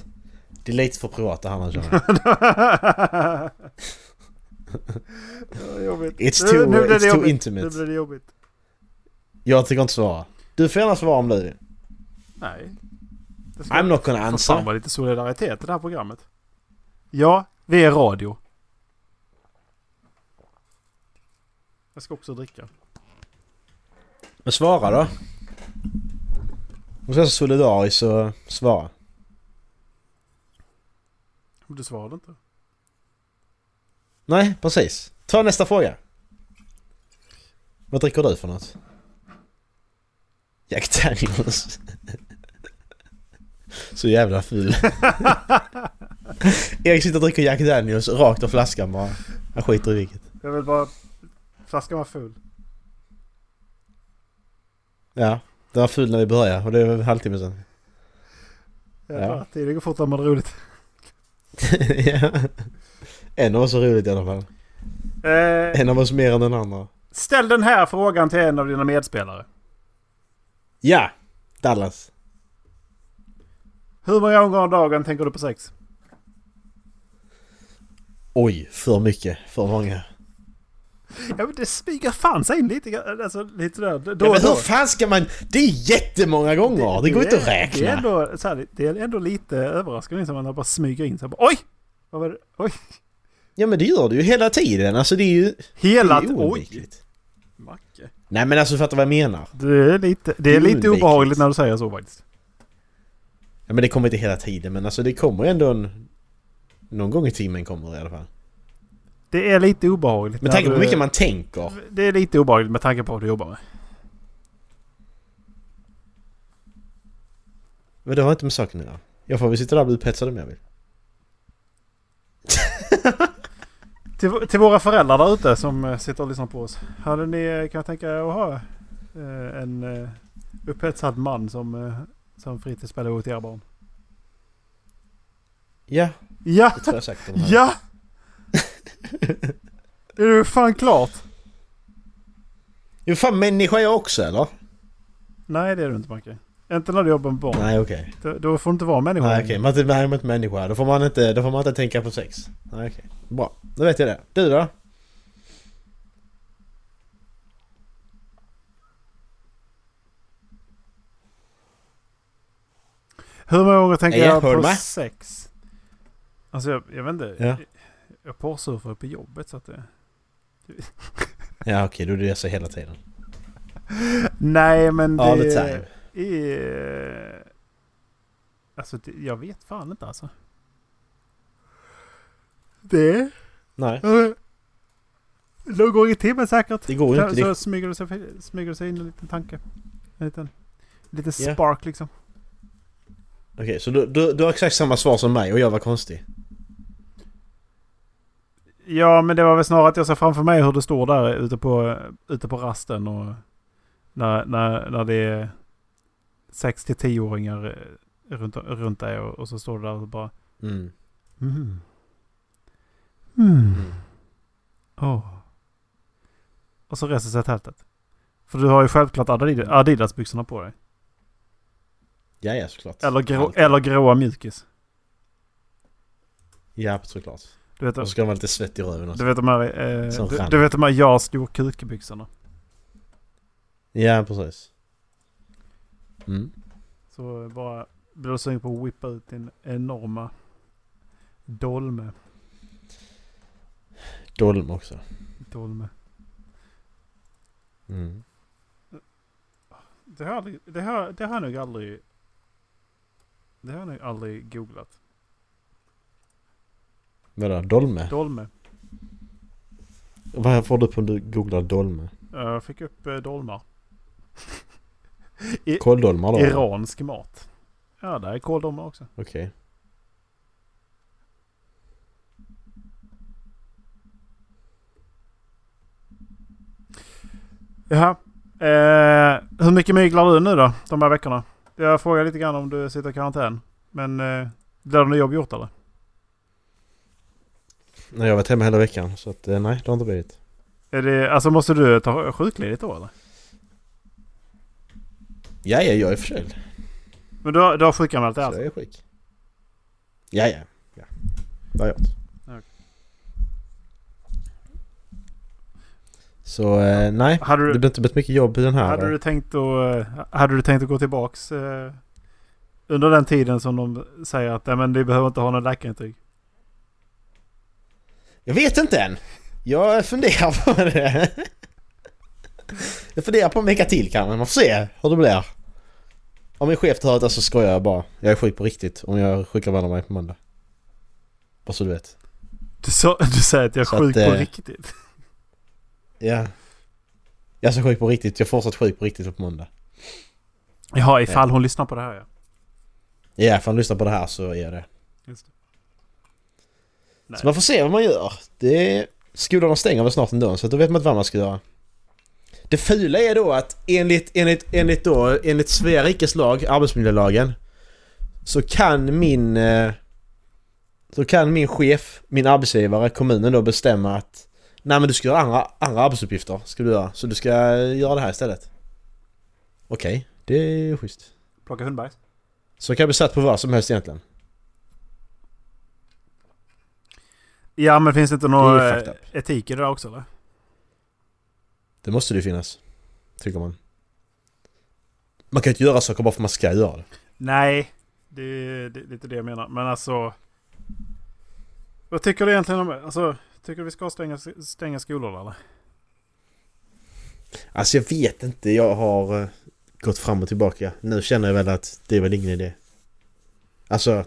Det är lite för privat det här man känner. It's Nu- too- nu det it's too intimate. Nu blir det jobbigt. Jag tycker inte svara. Du får gärna svara om du vill. Nej. I'm not gonna Får fan answer. vara lite solidaritet i det här programmet. Ja, vi är radio. Jag ska också dricka. Men svara då. Om du ska vara så solidarisk så svara. Du svarade inte. Nej, precis. Ta nästa fråga. Vad dricker du för något? Jack Daniels. Så jävla ful. Erik sitter och dricker Jack Daniels rakt ur flaskan bara. Han skiter i vilket. Jag vill bara... Flaskan var full. Ja, den var ful när vi började och det var en halvtimme sedan. Ja. tiden går fort när man har roligt. ja. En av oss är roligt i alla fall. Eh, En av oss mer än den andra. ställ den här frågan till en av dina medspelare. Ja! Dallas. Hur många gånger om dagen tänker du på sex? Oj, för mycket. För många. Ja men det smyger fan sig in lite grann. Alltså lite där. Då, Ja, men hur fan ska man... Det är jättemånga gånger! Det, går inte att räkna. Det är, ändå, så här, det är ändå lite överraskande som man bara smyger in sig. Oj! Vad var det? Oj! Ja men det gör du ju hela tiden. Alltså det är ju... Hela... det är Oj! Macke. Nej men alltså du fattar vad jag menar. Det är lite, det är Det är lite obehagligt när du säger så faktiskt. Ja men det kommer inte hela tiden men alltså det kommer ändå en... Någon gång i timmen kommer det i alla fall. Det är lite obehagligt. Med tanke på hur mycket man tänker. Det är lite obehagligt med tanke på vad du jobbar med. Men det har inte med saken att göra. Jag får väl sitta där och bli upphetsad om jag vill. Till, till våra föräldrar där ute som eh, sitter och lyssnar på oss. Hade ni, eh, kan jag tänka er att ha eh, en upphetsad man som, som fritidspedagog till era barn? Ja, Ja! det tror jag säkert de. Ja! Det är ju fan klart. Jo fan människa är jag också eller? Nej det är du inte Macke. Inte när du jobbar med barn. Nej okej. Då, då får du inte vara människa. Nej okej, är inte- man är inte människa. Då får man inte, då får man inte tänka på sex. Nej okej. Bra, då vet jag det. Du då? Hur många gånger tänker Ja, jag på med? sex? Alltså jag, jag vet inte. Ja. Jag porrsurfar på jobbet så att det... Ja okej, är det så hela tiden. Nej men det... All the time. är... Alltså det, jag vet fan inte alltså. Det... Nej, Någon gång i timmen säkert. det går ju Så, inte. så Det, smyger, det sig, smyger det sig in en liten tanke. En liten, en liten spark liksom. okej, så du, du, du har exakt samma svar som mig och jag var konstig. Ja men det var väl snarare att jag ser framför mig hur det står där ute på, ute på rasten och När, när, när det är 6 till 10-åringar eh, runt, runt dig och, och så står du där och bara Mm. mm. Mm. Åh. Och så reser sig tältet. För du har ju självklart Adidas- Adidas-byxorna på dig. Ja, ja såklart. Eller, grå, eller gråa mjukis. Ja, såklart. Du vet, Och så ska de vara lite svett i röven också. du vet de här, eh, Som du, du vet de här jag stor kuk-byxorna. Ja, precis. Mm. Så bara blir du sugen på att whippa ut din enorma dolme. Dolm också. dolme. Mm. Det har, det, har, det har jag nog aldrig... Det har jag nog aldrig googlat. Vadå, dolme? Dolme. Vad får du på om du googlar dolme? Jag fick upp eh, dolmar. I, Kåldolmar då? iransk mat. Ja, där är kåldolmar också. Okej. Jaha. Eh, hur mycket myglar du nu då? De här veckorna? Jag frågar lite grann om du sitter i karantän. Men eh, blir det något jobb gjort eller? Nej, jag har varit hemma hela veckan så att eh, nej, det har inte blivit. Är det, alltså måste du ta sjukledigt då eller? Ja, ja, jag är förkyld. Men du har, du har sjukanmält Så dig alltså? jag är sjuk. Ja, ja. ja. Det har jag gjort. Så eh, nej, Hade det du, blir inte blivit mycket jobb i den här. hade du tänkt att, eh, hade du tänkt att gå tillbaks eh, under den tiden som de säger att nej, men ni behöver inte ha något läkarintyg? Jag vet inte än. Jag funderar på det. Jag funderar på en vecka till kanske. Man får se hur det blir. Om min chef hör det så skojar jag bara. Jag är sjuk på riktigt om jag sjukanmäler mig på måndag. Bara så du vet. Du, sa, du säger att jag är Så att, sjuk på eh, riktigt. Ja. Jag är så sjuk på riktigt. Jag är fortsatt sjuk på riktigt på måndag. Jaha, ifall hon lyssnar på det här ja. Ja, för han lyssnar på det här så är jag det. Just det. Nej. Så man får se vad man gör. Det är... Skolorna stänger väl snart ändå så då vet man inte vad man ska göra. Det fula är då att enligt, enligt, enligt då, enligt Svea rikes lag, arbetsmiljölagen, så kan min... eh, Så kan min chef, min arbetsgivare, kommunen då bestämma att Nej men du ska göra andra, andra arbetsuppgifter, ska du göra. Så du ska göra det här istället. Okej, det är schysst. Plocka hundbajs. Så kan jag bli satt på vad som helst egentligen. Ja men finns det inte Det någon eh, etik i det där också eller? Det måste det ju finnas. Tycker man. Man kan ju inte göra saker bara för att man ska göra det. Nej, det är, det lite det jag menar. Men alltså... Vad tycker du egentligen om... Alltså, tycker du vi ska stänga, stänga skolor eller? Alltså jag vet inte, jag har eh, gått fram och tillbaka. Nu känner jag väl att det är väl ingen idé. Alltså...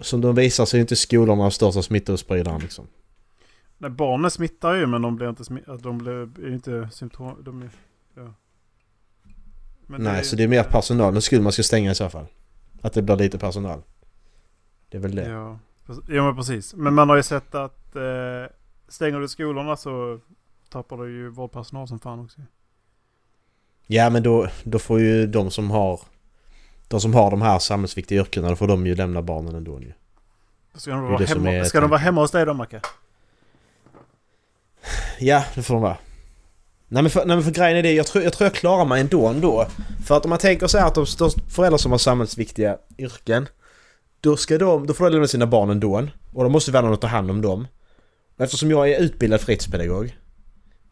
Som de visar så är inte skolorna de största smittospridaren liksom. Nej, barnen smittar ju men de blir inte smittade. De blir är inte symptom... De är, ja. Nej, så det är mer personal. Nu skulle man ska stänga i så fall. Att det blir lite personal. Det är väl det. Ja, ja men precis. Men man har ju sett att eh, stänger du skolorna så tappar du ju vårdpersonal som fan också. Ja men då, då får ju de som har... De som har de här samhällsviktiga yrkena, då får de ju lämna barnen ändå ju. Ska de vara, hemma, är ska de vara hemma hos dig då Macke? Ja, det får de vara. Nej men för, nej, men för grejen är det, jag tror, jag tror jag klarar mig ändå ändå. För att om man tänker så här att de, de föräldrar som har samhällsviktiga yrken Då ska de, då får de lämna sina barn ändå. Och då måste ha någon ta hand om dem. Och eftersom jag är utbildad fritidspedagog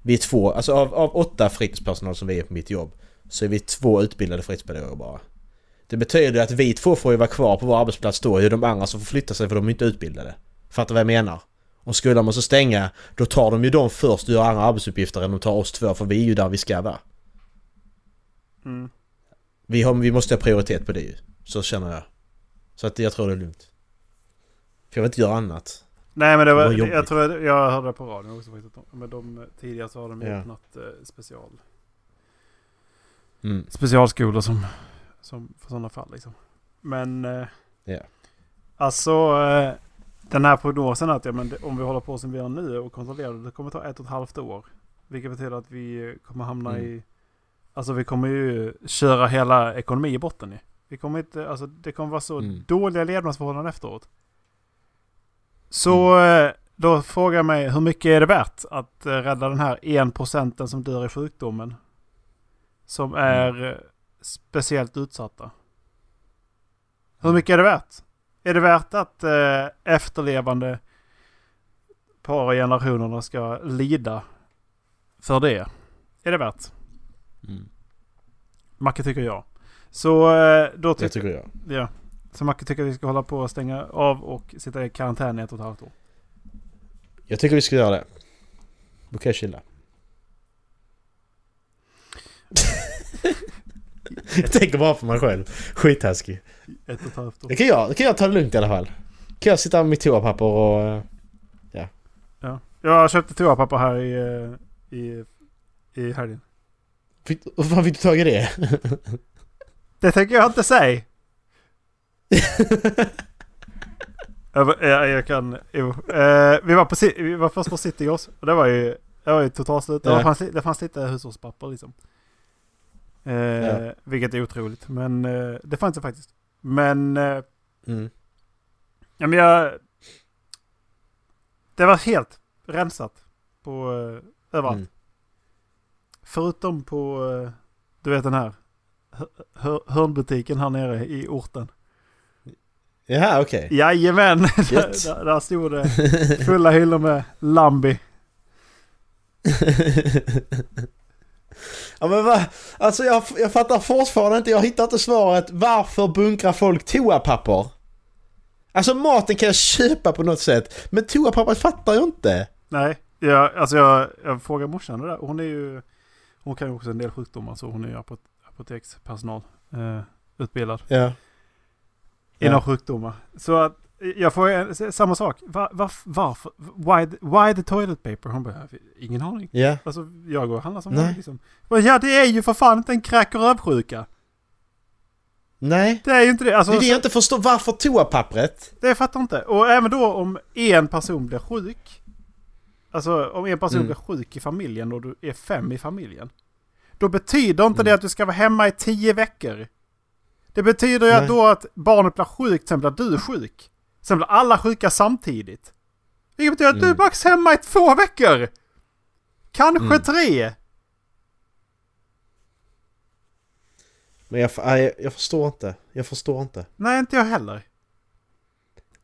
Vi är två, alltså av, av åtta fritidspersonal som vi är på mitt jobb Så är vi två utbildade fritidspedagoger bara. Det betyder att vi två får ju vara kvar på vår arbetsplats då, är de andra som får flytta sig för de är inte utbildade. Fattar vad jag menar? Om skolan måste stänga, då tar de ju dem först och gör andra arbetsuppgifter än de tar oss två, för vi är ju där vi ska vara. Mm. Vi, har, vi måste ha prioritet på det ju. Så känner jag. Så att jag tror det är lugnt. För jag vill inte göra annat. Nej men det Det var var, jobbigt. jag tror jag, jag hörde det på radion också faktiskt. Men de, tidigare så har de ju Ja. öppnat eh, special, Mm. specialskolor som, som för sådana fall liksom. Men eh, Ja. alltså eh, den här prognosen att ja, men om vi håller på som vi gör nu och kontrollerar det, det kommer ta ett och ett halvt år. Vilket betyder att vi kommer hamna Mm. i... Alltså vi kommer ju köra hela ekonomi i botten i. Vi kommer inte, alltså det kommer vara så Mm. dåliga levnadsförhållanden efteråt. Så eh, då frågar jag mig hur mycket är det värt att rädda den här en procenten som dör i sjukdomen? Som är eh, speciellt utsatta. Hur mycket är det värt? Är det värt att eh, efterlevande par generationerna ska lida för det? Är det värt? Mm. Macke tycker jag. Så eh, då Det tycker tycker jag. Ja. Så Macke tycker vi ska hålla på och stänga av och sitta i karantän i ett och ett halvt år. Jag tycker vi ska göra det. Jag chilla. jag tänker bara på mig själv. Skittaskig. Ett och ett halvt år. Det kan jag, det kan jag ta det lugnt i alla fall. Kan jag sitta med mitt toapapper och... eh, Ja. Jag köpte toapapper här i, eh, i, i helgen. Fick, hur fan fick du tag i det? Det tänker jag inte säga. jag, jag, jag kan... Jo. Eh, vi, var på, vi var först på City och det var ju, det var ju totalt slut. Det, Ja. fanns, det fanns lite hushållspapper liksom. Eh, Ja. Vilket är otroligt. Men eh, det fanns det faktiskt. Men... Eh, Mm. Ja men jag... Det var helt rensat på uh, överallt. Mm. Förutom på, eh, du vet den här hör- hör- hörnbutiken här nere i orten. Jaha okej. Jajamän! där, Gött. där, där stod det fulla hyllor med Lambi. ja men va? Alltså jag, jag fattar fortfarande inte, jag hittar inte svaret. Varför bunkrar folk toapapper? Alltså maten kan jag köpa på något sätt. Men toapappret fattar jag inte. Nej, jag, alltså jag, jag frågade morsan det där. Hon är ju, hon kan ju också en del sjukdomar så hon är ju apot, apotekspersonal. Eh, utbildad. Ja. inom Ja. sjukdomar. Så att jag får eh, samma sak. Va, va, varför? Why, the- why the toilet paper? Hon bara, ingen aning. Ja. Alltså jag går och handlar som Nej. liksom. Men Ja det är ju för fan inte en kräk och rövsjuka. Nej. Det är ju inte det. Alltså, Det är det jag inte förstår. Varför toapappret? det fattar jag inte. Och även då om en person blir sjuk. Alltså om en person Mm. blir sjuk i familjen och du är fem i familjen. Då betyder inte Mm. det att du ska vara hemma i tio veckor. Det betyder ju att då att barnet blir sjukt, sen blir du sjuk. Sen blir alla sjuka samtidigt. Vilket betyder att du är Mm. max hemma i två veckor. Kanske Mm. tre. Men jag, nej, jag förstår inte. Jag förstår inte. Nej, inte jag heller.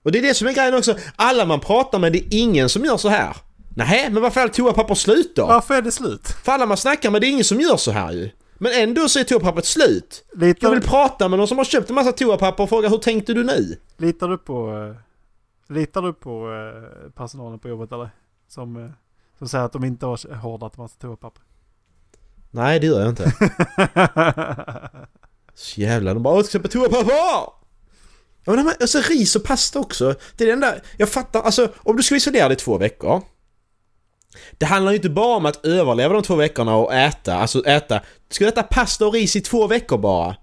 Och det är det som är grejen också. Alla man pratar med, det är ingen som gör så här. Nej, men varför är allt toapapper slut då? Varför är det slut? För alla man snackar med, det är ingen som gör så här ju. Men ändå så är toapappret slut. Jag Litar, vill prata med någon som har köpt en massa toapapper och fråga hur tänkte du nu? litar du på, eh, litar du på eh, personalen på jobbet eller? Som, eh, som säger att de inte har hårdat massa toapapper. Nej, det gör jag inte. Så jävlar, de bara åh, ska köpa toapapper! Ja, men alltså ris och pasta också. Det är det enda, jag fattar, alltså om du ska isolera dig i två veckor. Det handlar ju inte bara om att överleva de två veckorna och äta, alltså äta. Du ska äta pasta och ris i två veckor bara.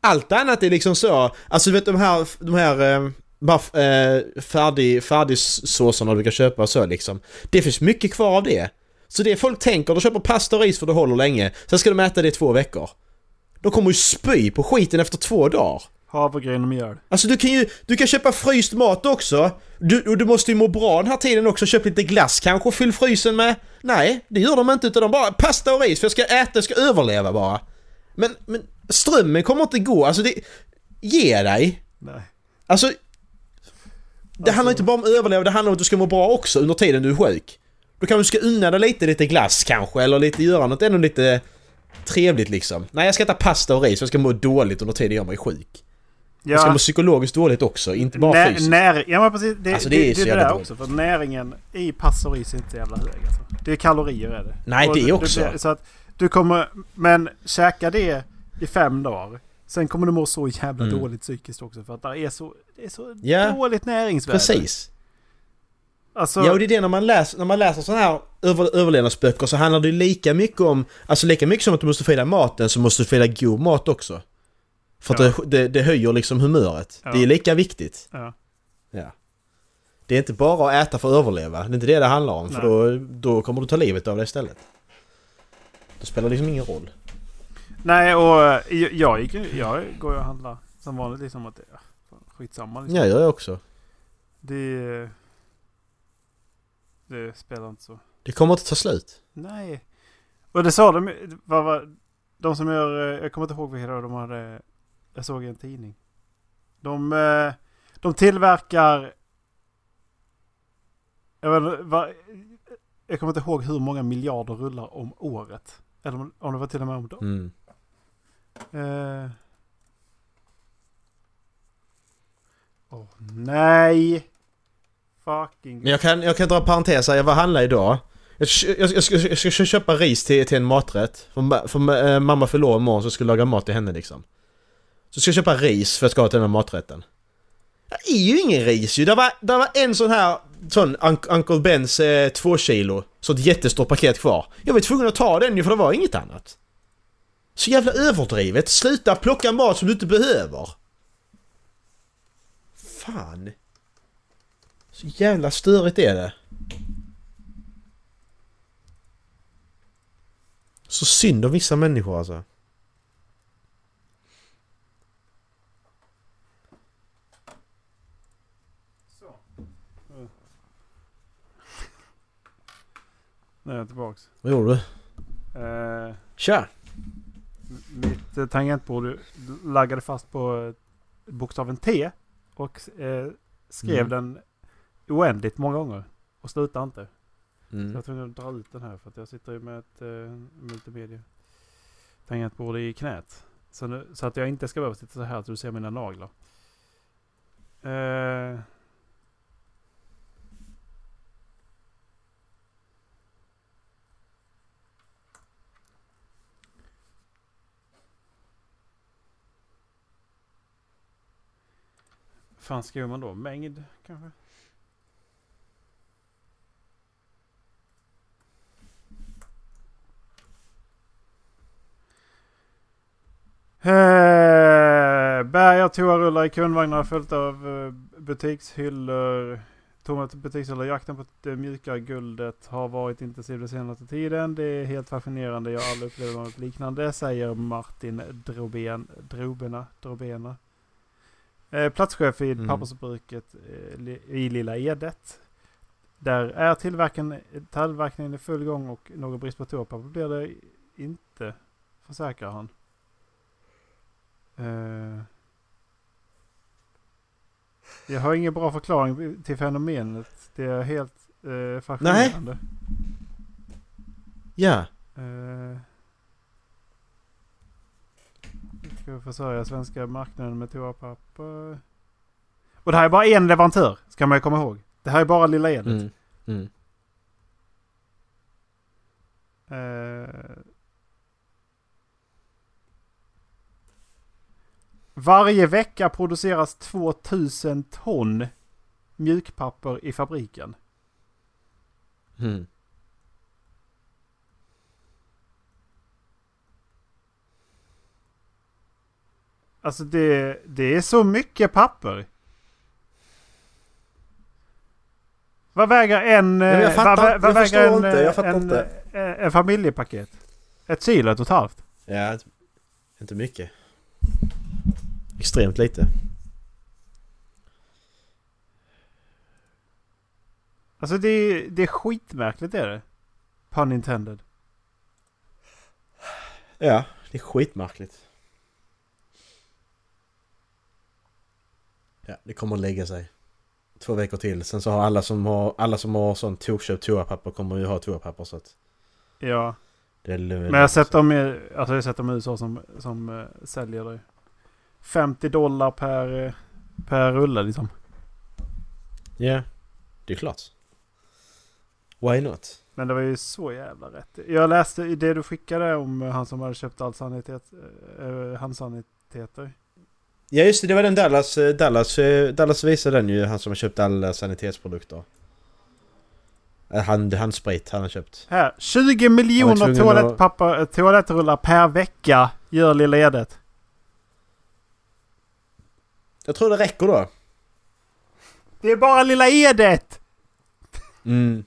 Allt annat är liksom så, alltså du vet de här, de här ehm, bara, eh, färdig, färdigsåserna du kan köpa och så liksom. Det finns mycket kvar av det. Så det folk tänker, de köper pasta och ris för det håller länge. Sen ska de äta det i två veckor. De kommer ju spy på skiten efter två dagar. Havregryn och mjöl. Alltså du kan ju, du kan köpa fryst mat också. Du, och du måste ju må bra den här tiden också. Köp lite glass kanske och fyll frysen med. Nej, det gör de inte utan de bara pasta och ris för jag ska äta, jag ska överleva bara. Men, men strömmen kommer inte gå. Alltså det... Ge dig. Nej. Alltså... Det handlar inte bara om att överleva, det handlar om att du ska må bra också under tiden du är sjuk. Då kanske du ska unna dig lite, lite glass kanske, eller lite göra något ännu lite trevligt liksom. Nej, jag ska äta pasta och ris för jag ska må dåligt under tiden jag är sjuk. Jag ska må psykologiskt dåligt också, inte bara Nä, fysiskt. näring, ja men precis. Det, Alltså, det, det är det, det där dåligt. också. För näringen i pasta och ris är inte så jävla hög alltså. Det är kalorier är det. Nej, Och det också. Du, så att du kommer, men käka det i fem dagar. Sen kommer du må så jävla Mm. dåligt psykiskt också. För att det är så, det är så Ja, dåligt näringsvärde. Precis. Alltså, Ja, och det är det när man läser, när man läser sådana här över, överlevnadsböcker så handlar det lika mycket om, alltså lika mycket som att du måste få i dig maten så måste du få i dig god mat också. För att Ja. det, det, det höjer liksom humöret. Ja. Det är lika viktigt. ja. Ja. Det är inte bara att äta för att överleva, det är inte det det handlar om för då, då kommer du ta livet av dig istället. Det spelar liksom ingen roll. Nej, och eh, jag, gick, jag går ju och handlar som vanligt liksom att det skitsamma liksom. Ja, jag gör också. Det... Det spelar inte så. Det kommer inte ta slut. Nej. Och det sa de vad var, De som gör... eh, Jag kommer inte ihåg det var de hade... Jag såg i en tidning. De, eh, de tillverkar... Jag, vet, jag kommer inte ihåg hur många miljarder rullar om året. Eller om, det var till och med om dagen. Mm. Eh. Åh nej! Fucking... Men jag kan, jag kan dra parenteser, jag var handla idag. Jag jag, jag, ska, jag ska köpa ris till, till en maträtt. För, för eh, mamma år imorgon så jag ska laga mat till henne liksom. Så ska jag köpa ris för att jag ska ha till den här maträtten. Det är ju ingen ris ju. Det var, det var en sån här sån Uncle Bens eh, två kilo. Så ett jättestort paket kvar. Jag var tvungen att ta den ju för det var inget annat. Så jävla överdrivet. Sluta plocka mat som du inte behöver. Fan. Så jävla störigt är det. Så synd om vissa människor alltså. Nu är jag tillbaks. Vad gjorde du? Eh, Tja! mitt eh, tangentbord laggade fast på eh, bokstaven T. Och eh, skrev Mm. den oändligt många gånger. Och slutade inte. Så jag Mm. tvungen att dra ut den här för att jag sitter ju med ett eh, multimedia tangentbord i knät. Så, nu, så att jag inte ska behöva sitta så här så du ser mina naglar. Eh, fan skriver man då? Mängd kanske? Eh, toarullar i kundvagnar följt av eh, butikshyllor. Tomma butikshyllor. Jakten på det mjuka guldet har varit intensiv den senaste tiden. Det är helt fascinerande. Jag har aldrig upplevt något liknande, säger Martin Droben, Drobena. Drobena. Eh, platschef i Mm. pappersbruket eh, i Lilla Edet. Där är tillverkningen, tillverkningen i full gång och någon brist på toapapper blir det inte, försäkrar han. Eh, jag har ingen bra förklaring till fenomenet. Det är helt eh, fascinerande. Ja. Eh, ska försörja svenska marknaden med toapapper. Och det här är bara en leverantör, ska man ju komma ihåg. Det här är bara Lilla Edet. Mm. Mm. Eh, varje vecka produceras 2000 ton mjukpapper i fabriken. Mm. Alltså det, det är så mycket papper. Vad väger en... jag eh, fattar vad, vad jag väger en, inte, jag eh, fattar en, inte. eh, En familjepaket? Ett kilo, ett och ett halvt. Ja, inte mycket. Extremt lite. Alltså det, det är skitmärkligt är det. Pun intended. Ja, det är skitmärkligt. Ja, det kommer att lägga sig. Två veckor till. Sen så har alla som har, alla som har sånt tokköpt toapapper kommer ju ha toapapper så att Ja. det är lugnt. Men jag har sett dem i, alltså jag har sett dem i USA som, som uh, säljer det. 50 dollar per, eh, per rulle liksom. Ja, det är klart. Why not? Men det var ju så jävla rätt. Jag läste i det du skickade om han som hade köpt all sanitet, uh, handsaniteter. Ja just det, det var den Dallas, eh, Dallas, eh, Dallas visade den ju, han som har köpt alla sanitetsprodukter. Eh, Han, handsprit han har köpt. Här, 20 Jag var miljoner toalettpapper, eh, toalettrullar per vecka gör Lilla Edet. Jag tror det räcker då. Det är bara Lilla Edet! Mm.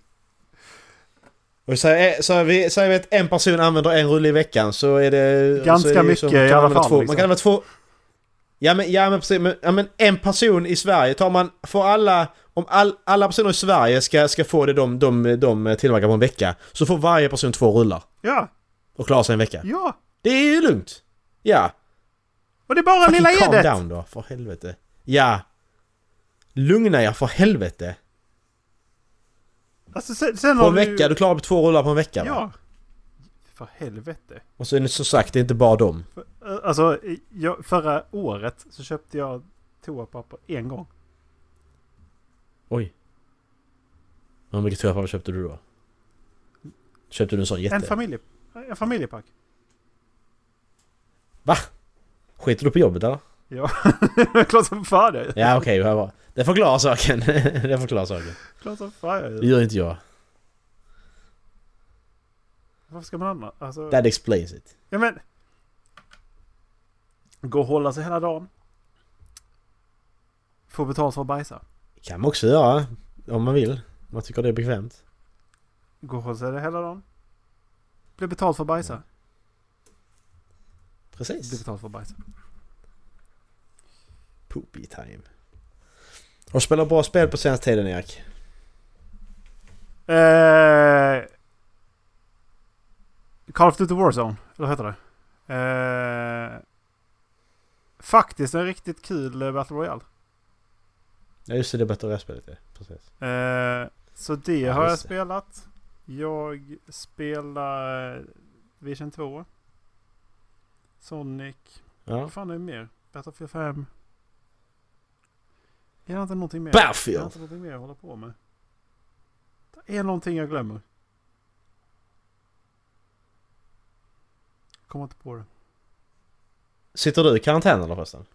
Och så, är vi, vi att en person använder en rulle i veckan så är det... Ganska så är det mycket som- i alla fall, Två, liksom. Man kan använda två... Ja men, ja, men precis. Men, ja, men en person i Sverige tar man... Får alla... Om all, alla personer i Sverige ska, ska få det de, de, de tillverkar på en vecka så får varje person två rullar Ja, och klarar sig en vecka. ja. Det är ju lugnt. Ja. Och det är bara Fucking lilla calm Edet. down då, för helvete. Ja. Lugna er för helvete. Alltså sen, sen På en du- vecka, du klarar två rullar på en vecka va? Ja. För helvete. Och så är det som sagt, det är inte bara dem. För- Alltså, jag, förra året så köpte jag toapapper en gång. Oj. Hur mycket toapapper köpte du då? Köpte du en sån jätte? En, familje, en familjepack. Va? Skiter du på jobbet eller? Ja, klart som fan gör. Ja okej, okay, bra. Det förklarar saken. det förklarar saken. Klart som fan jag Det gör. gör inte jag. Varför ska man annars? Alltså, That explains it. ja men. Gå och hålla sig hela dagen. Få betalt för att bajsa. kan man också göra. Om man vill. Om man tycker det är bekvämt. Gå och hålla sig hela dagen. Bli betalt för att bajsa. Bli Precis. betalt för att bajsa. Poopy time. Har du spelat bra spel på senaste tiden Erik? Eh, Call of Duty Warzone, eller vad heter det? Eh, faktiskt en riktigt kul eh, Battle Royale. Ja just det, det är Battle Royale-spelet ja. Precis. Eh, så det Ja, har jag det. spelat. Jag spelar eh, Vision 2. Sonic. Ja. Vad fan är det mer? Battlefield 5. Jag har inte någonting mer. Jag har Battlefield! inte någonting mer att hålla på med. Det är någonting jag glömmer. Kommer inte på det. Sitter du i karantän eller förresten?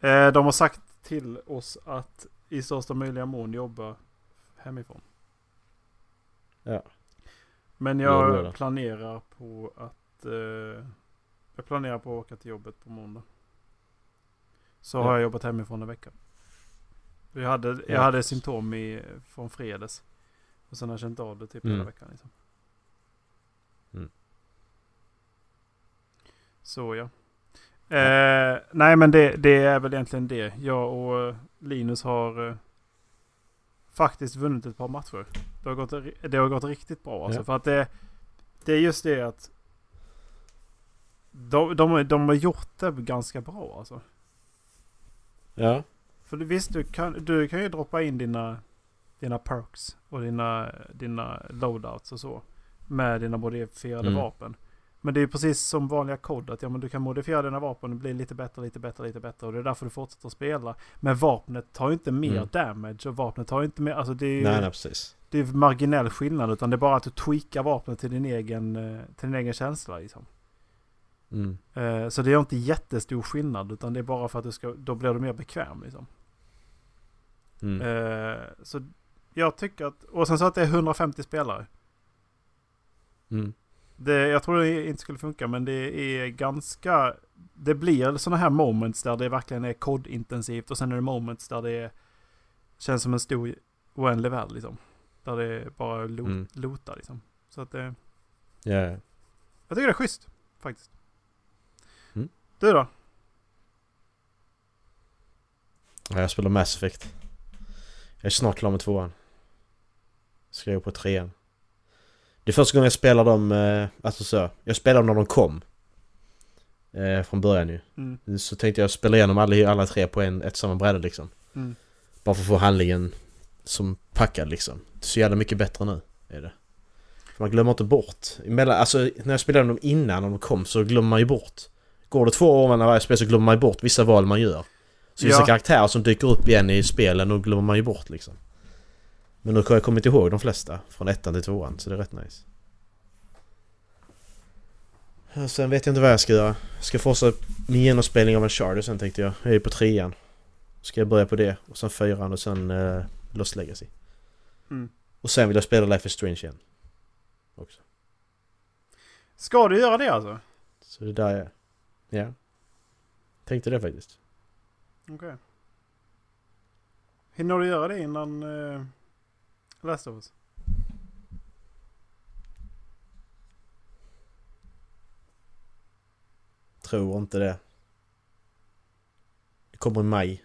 Eh, de har sagt till oss att i största möjliga mån jobba hemifrån. Ja. Men Ja, jag det. planerar på att... Eh, jag planerar på att åka till jobbet på måndag. Så Ja. har jag jobbat hemifrån en vecka. Jag hade, jag Ja. hade symptom i, från fredags. Och sen har jag känt av det typ hela Mm. veckan. Liksom. Mm. Så ja. Eh, nej men det, det är väl egentligen det. Jag och eh, Linus har eh, faktiskt vunnit ett par matcher. Det har gått, det har gått riktigt bra alltså. Ja. För att det, det är just det att de, de, de har gjort det ganska bra alltså. Ja. För visst, du kan, du kan ju droppa in dina, dina perks och dina, dina loadouts och så. Med dina modifierade Mm. vapen. Men det är precis som vanliga kod att ja, men du kan modifiera dina vapen och bli lite bättre, lite bättre, lite bättre. Och det är därför du fortsätter spela. Men vapnet tar ju inte mer Mm. damage och vapnet tar ju inte mer... Alltså det är ju Nej, nej precis. det är marginell skillnad. Utan det är bara att du tweakar vapnet till din egen, eh, till din egen känsla liksom. Mm. Eh, Så det är inte jättestor skillnad. Utan det är bara för att du ska, då blir du mer bekväm liksom. Mm. Eh, så jag tycker att, och sen så att det är 150 spelare. Mm. Det, jag tror det inte skulle funka men det är ganska, det blir sådana här moments där det verkligen är kodintensivt och sen är det moments där det känns som en stor oändlig värld liksom. Där det bara lo, Mm. lota liksom. Så att det, Ja, ja. jag tycker det är schysst faktiskt. Mm. Du då? Ja, jag spelar Mass Effect. Jag är snart klar med tvåan. Ska jag på trean. Det är första gången jag spelar dem, eh, alltså så. Jag spelade dem när de kom. Eh, från början ju. Mm. Så tänkte jag spela igenom alla, alla tre på en, ett samma bräde liksom. Mm. Bara för att få handlingen som packad liksom. Det är så jävla mycket bättre nu. Är det. För man glömmer inte bort. Emellan, alltså när jag spelade dem innan när de kom så glömmer man ju bort. Går det två år mellan varje spel så glömmer man ju bort vissa val man gör. Så vissa Ja. karaktärer som dyker upp igen i spelen, då glömmer man ju bort liksom. Men nu har jag kommit ihåg de flesta. Från ettan till tvåan, så det är rätt nice. Sen vet jag inte vad jag ska göra. Jag ska fortsätta min genomspelning av en Uncharted sen tänkte jag. Jag är på trean. Ska jag börja på det och sen fyran och sen uh, Lost Legacy. Mm. Och sen vill jag spela Life is Strange igen. Också. Ska du göra det alltså? Så det är där är. Ja. Tänkte det faktiskt. Okej. Hinner du göra det innan uh, Last of Us. Tror inte det. Det kommer i maj.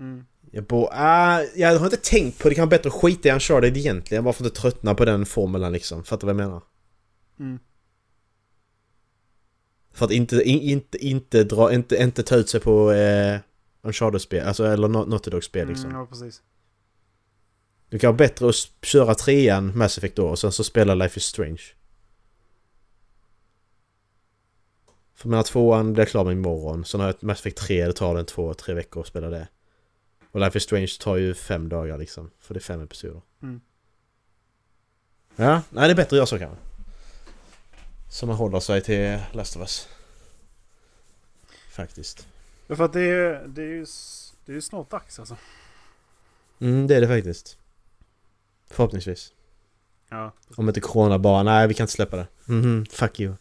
Mm. Jag, bo, ah, jag har inte tänkt på det, Det kan vara bättre att skita i Uncharted egentligen. Varför inte tröttna på den formeln liksom? Fattar du vad jag menar? Mm. För att inte, in, inte, inte dra, inte, inte ta ut sig på eh, Uncharted-spel, alltså eller Naughty Dog-spel mm, liksom. Mm, ja, precis. Det kan vara bättre att köra trean Mass Effect då och sen så spela Life is Strange. För menar tvåan blir klar med imorgon. Sen har jag Mass Effect 3, det tar den två, tre veckor att spela det. Och Life is Strange tar ju fem dagar liksom. För det är fem episoder. Mm. Ja, nej det är bättre att göra så kanske. Så man håller sig till Last of Us. Faktiskt. Ja, för att det är, det är ju det är ju snart dags alltså. Mm, det är det faktiskt. Förhoppningsvis. Ja. Om inte Corona bara, nej vi kan inte släppa det. Mhm, fuck you.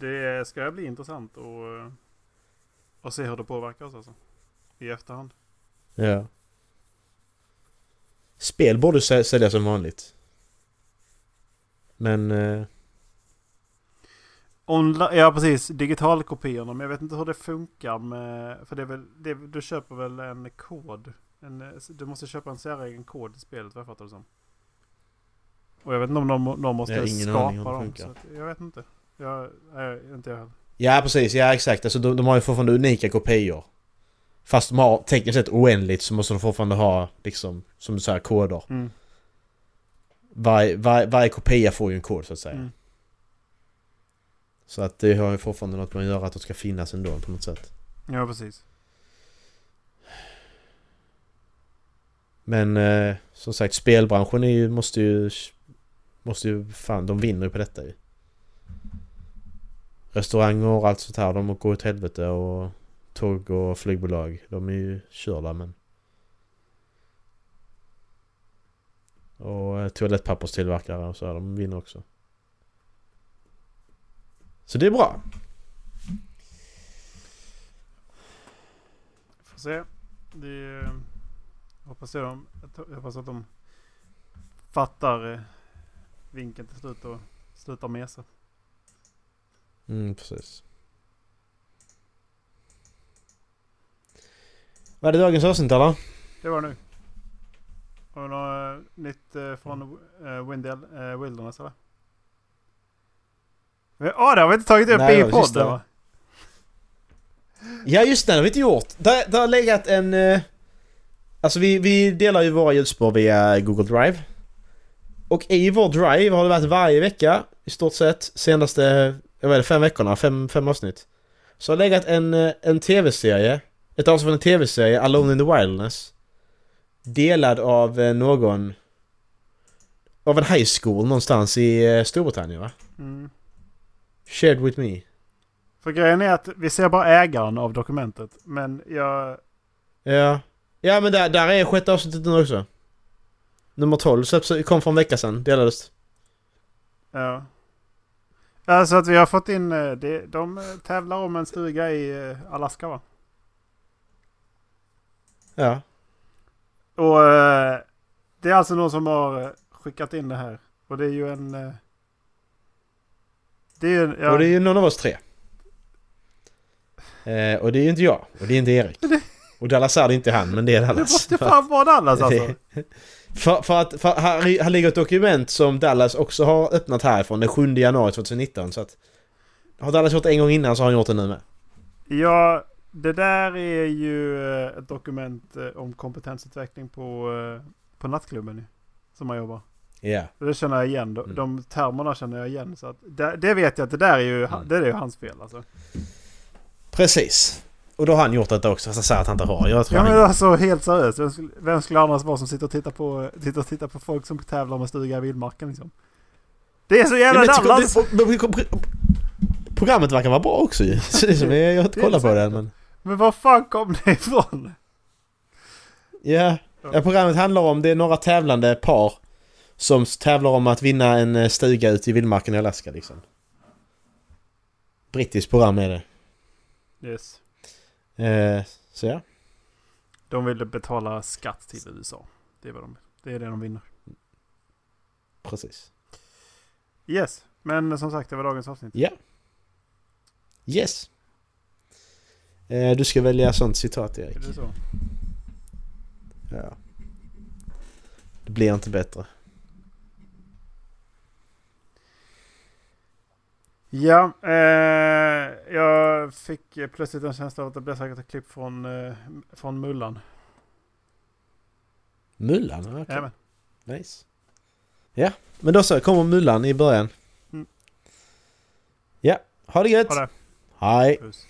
Det ska bli intressant att, eh, att se hur det påverkar oss alltså. I efterhand. Ja. Spel borde sä- säljas som vanligt. Men... Eh, Onla- ja precis, digitalkopiorna. Men jag vet inte hur det funkar med... För det är väl, det, du köper väl en kod? En, eh, du måste köpa en säregen kod i spelet vad jag fattar det som. Och jag vet inte om de, de måste skapa dem. jag vet inte. Jag, nej, inte jag heller. ja precis, ja exakt. Alltså de, de har ju fortfarande unika kopior. Fast de har tekniskt sett oändligt så måste de fortfarande ha liksom, som du säger, koder. Mm. Varje var, varje kopia får ju en kod så att säga. Mm. Så att det har ju fortfarande något med att göra att de ska finnas ändå på något sätt. Ja precis. Men eh, som sagt, spelbranschen är ju, måste ju... Måste ju, fan, de vinner ju på detta ju. Restauranger och allt sånt här, de går åt helvete och tåg och flygbolag, de är ju körda men... Och eh, toalettpapperstillverkare och så, här, de vinner också. Så det är bra. Får se. Det, är hoppas, det de, jag hoppas att de fattar eh, vinkeln till slut och slutar mesa. Mm, precis. Var det dagens avsnitt eller? Det var det nu. Har du något eh, nytt eh, från Windel, eh, Wilderness eller? Ja, det har vi inte tagit upp Nej, i podden va? Ja just det, det har vi inte gjort. Det har legat en... Eh, alltså vi, vi delar ju våra ljudspår via Google Drive. Och i vår Drive har det varit varje vecka i stort sett senaste, jag vet inte, fem veckorna, fem, fem avsnitt. Så har det legat en, eh, en tv-serie, ett avsnitt från en tv-serie, Alone in the Wilderness. Delad av eh, någon... Av en high school någonstans i eh, Storbritannien va? Mm. Shared with me. För grejen är att vi ser bara ägaren av dokumentet. Men jag... Ja. Ja men där, där är sjätte avsnittet nu också. Nummer 12 släpps- kom för en vecka sedan, delades. Ja. Alltså att vi har fått in... eh, Det, de eh, tävlar om en stuga i eh, Alaska va? Ja. Och det är alltså någon som har skickat in det här. Och det är ju en... Det är ju en... Ja, Och det är ju någon av oss tre. Och det är ju inte jag, och det är inte Erik. Och Dallas är det inte han, men det är det Dallas. måste fan vara Dallas alltså. för, för att för här, här ligger ett dokument som Dallas också har öppnat härifrån den 7 januari 2019 så att... Har Dallas gjort det en gång innan så har han gjort det nu med. Ja, det där är ju eh, ett dokument eh, om kompetensutveckling på, eh, på nattklubben Som man jobbar. Ja. Och Det känner jag igen. De, Mm. de termerna känner jag igen. Så att det, det vet jag att det där är ju, Mm. det är ju hans fel alltså. Precis. Och då har han gjort detta också, fast han säger att han inte har. Jag tror Ja han men alltså helt seriöst. Vem skulle, vem skulle annars vara som sitter och tittar på, sitter och tittar på folk som tävlar med stuga i vildmarken liksom? Det är så jävla pro- pro- Programmet verkar vara bra också ju. Så det är som jag, har inte kollat på det än, men... Men var fan kom det ifrån? Ja. ja, programmet handlar om, det är några tävlande par som tävlar om att vinna en eh, stuga ute i vildmarken i Alaska liksom. Brittiskt program är det. Yes. Eh, så ja. De ville betala skatt till USA. Det är vad de Det är det de vinner. Precis. Yes. Men som sagt, det var dagens avsnitt. Ja. Yes. Eh, du ska välja sånt citat Erik. Är det så? Ja. Det blir inte bättre. Ja, eh, jag fick plötsligt en känsla av att det blev säkert ett klipp från, eh, från Mullan. Mullan? Okej. Jajamän. Nice. Ja, men då så. Kommer Mullan i början. Mm. Ja, ha det gött! Ha det. Hej! Puss.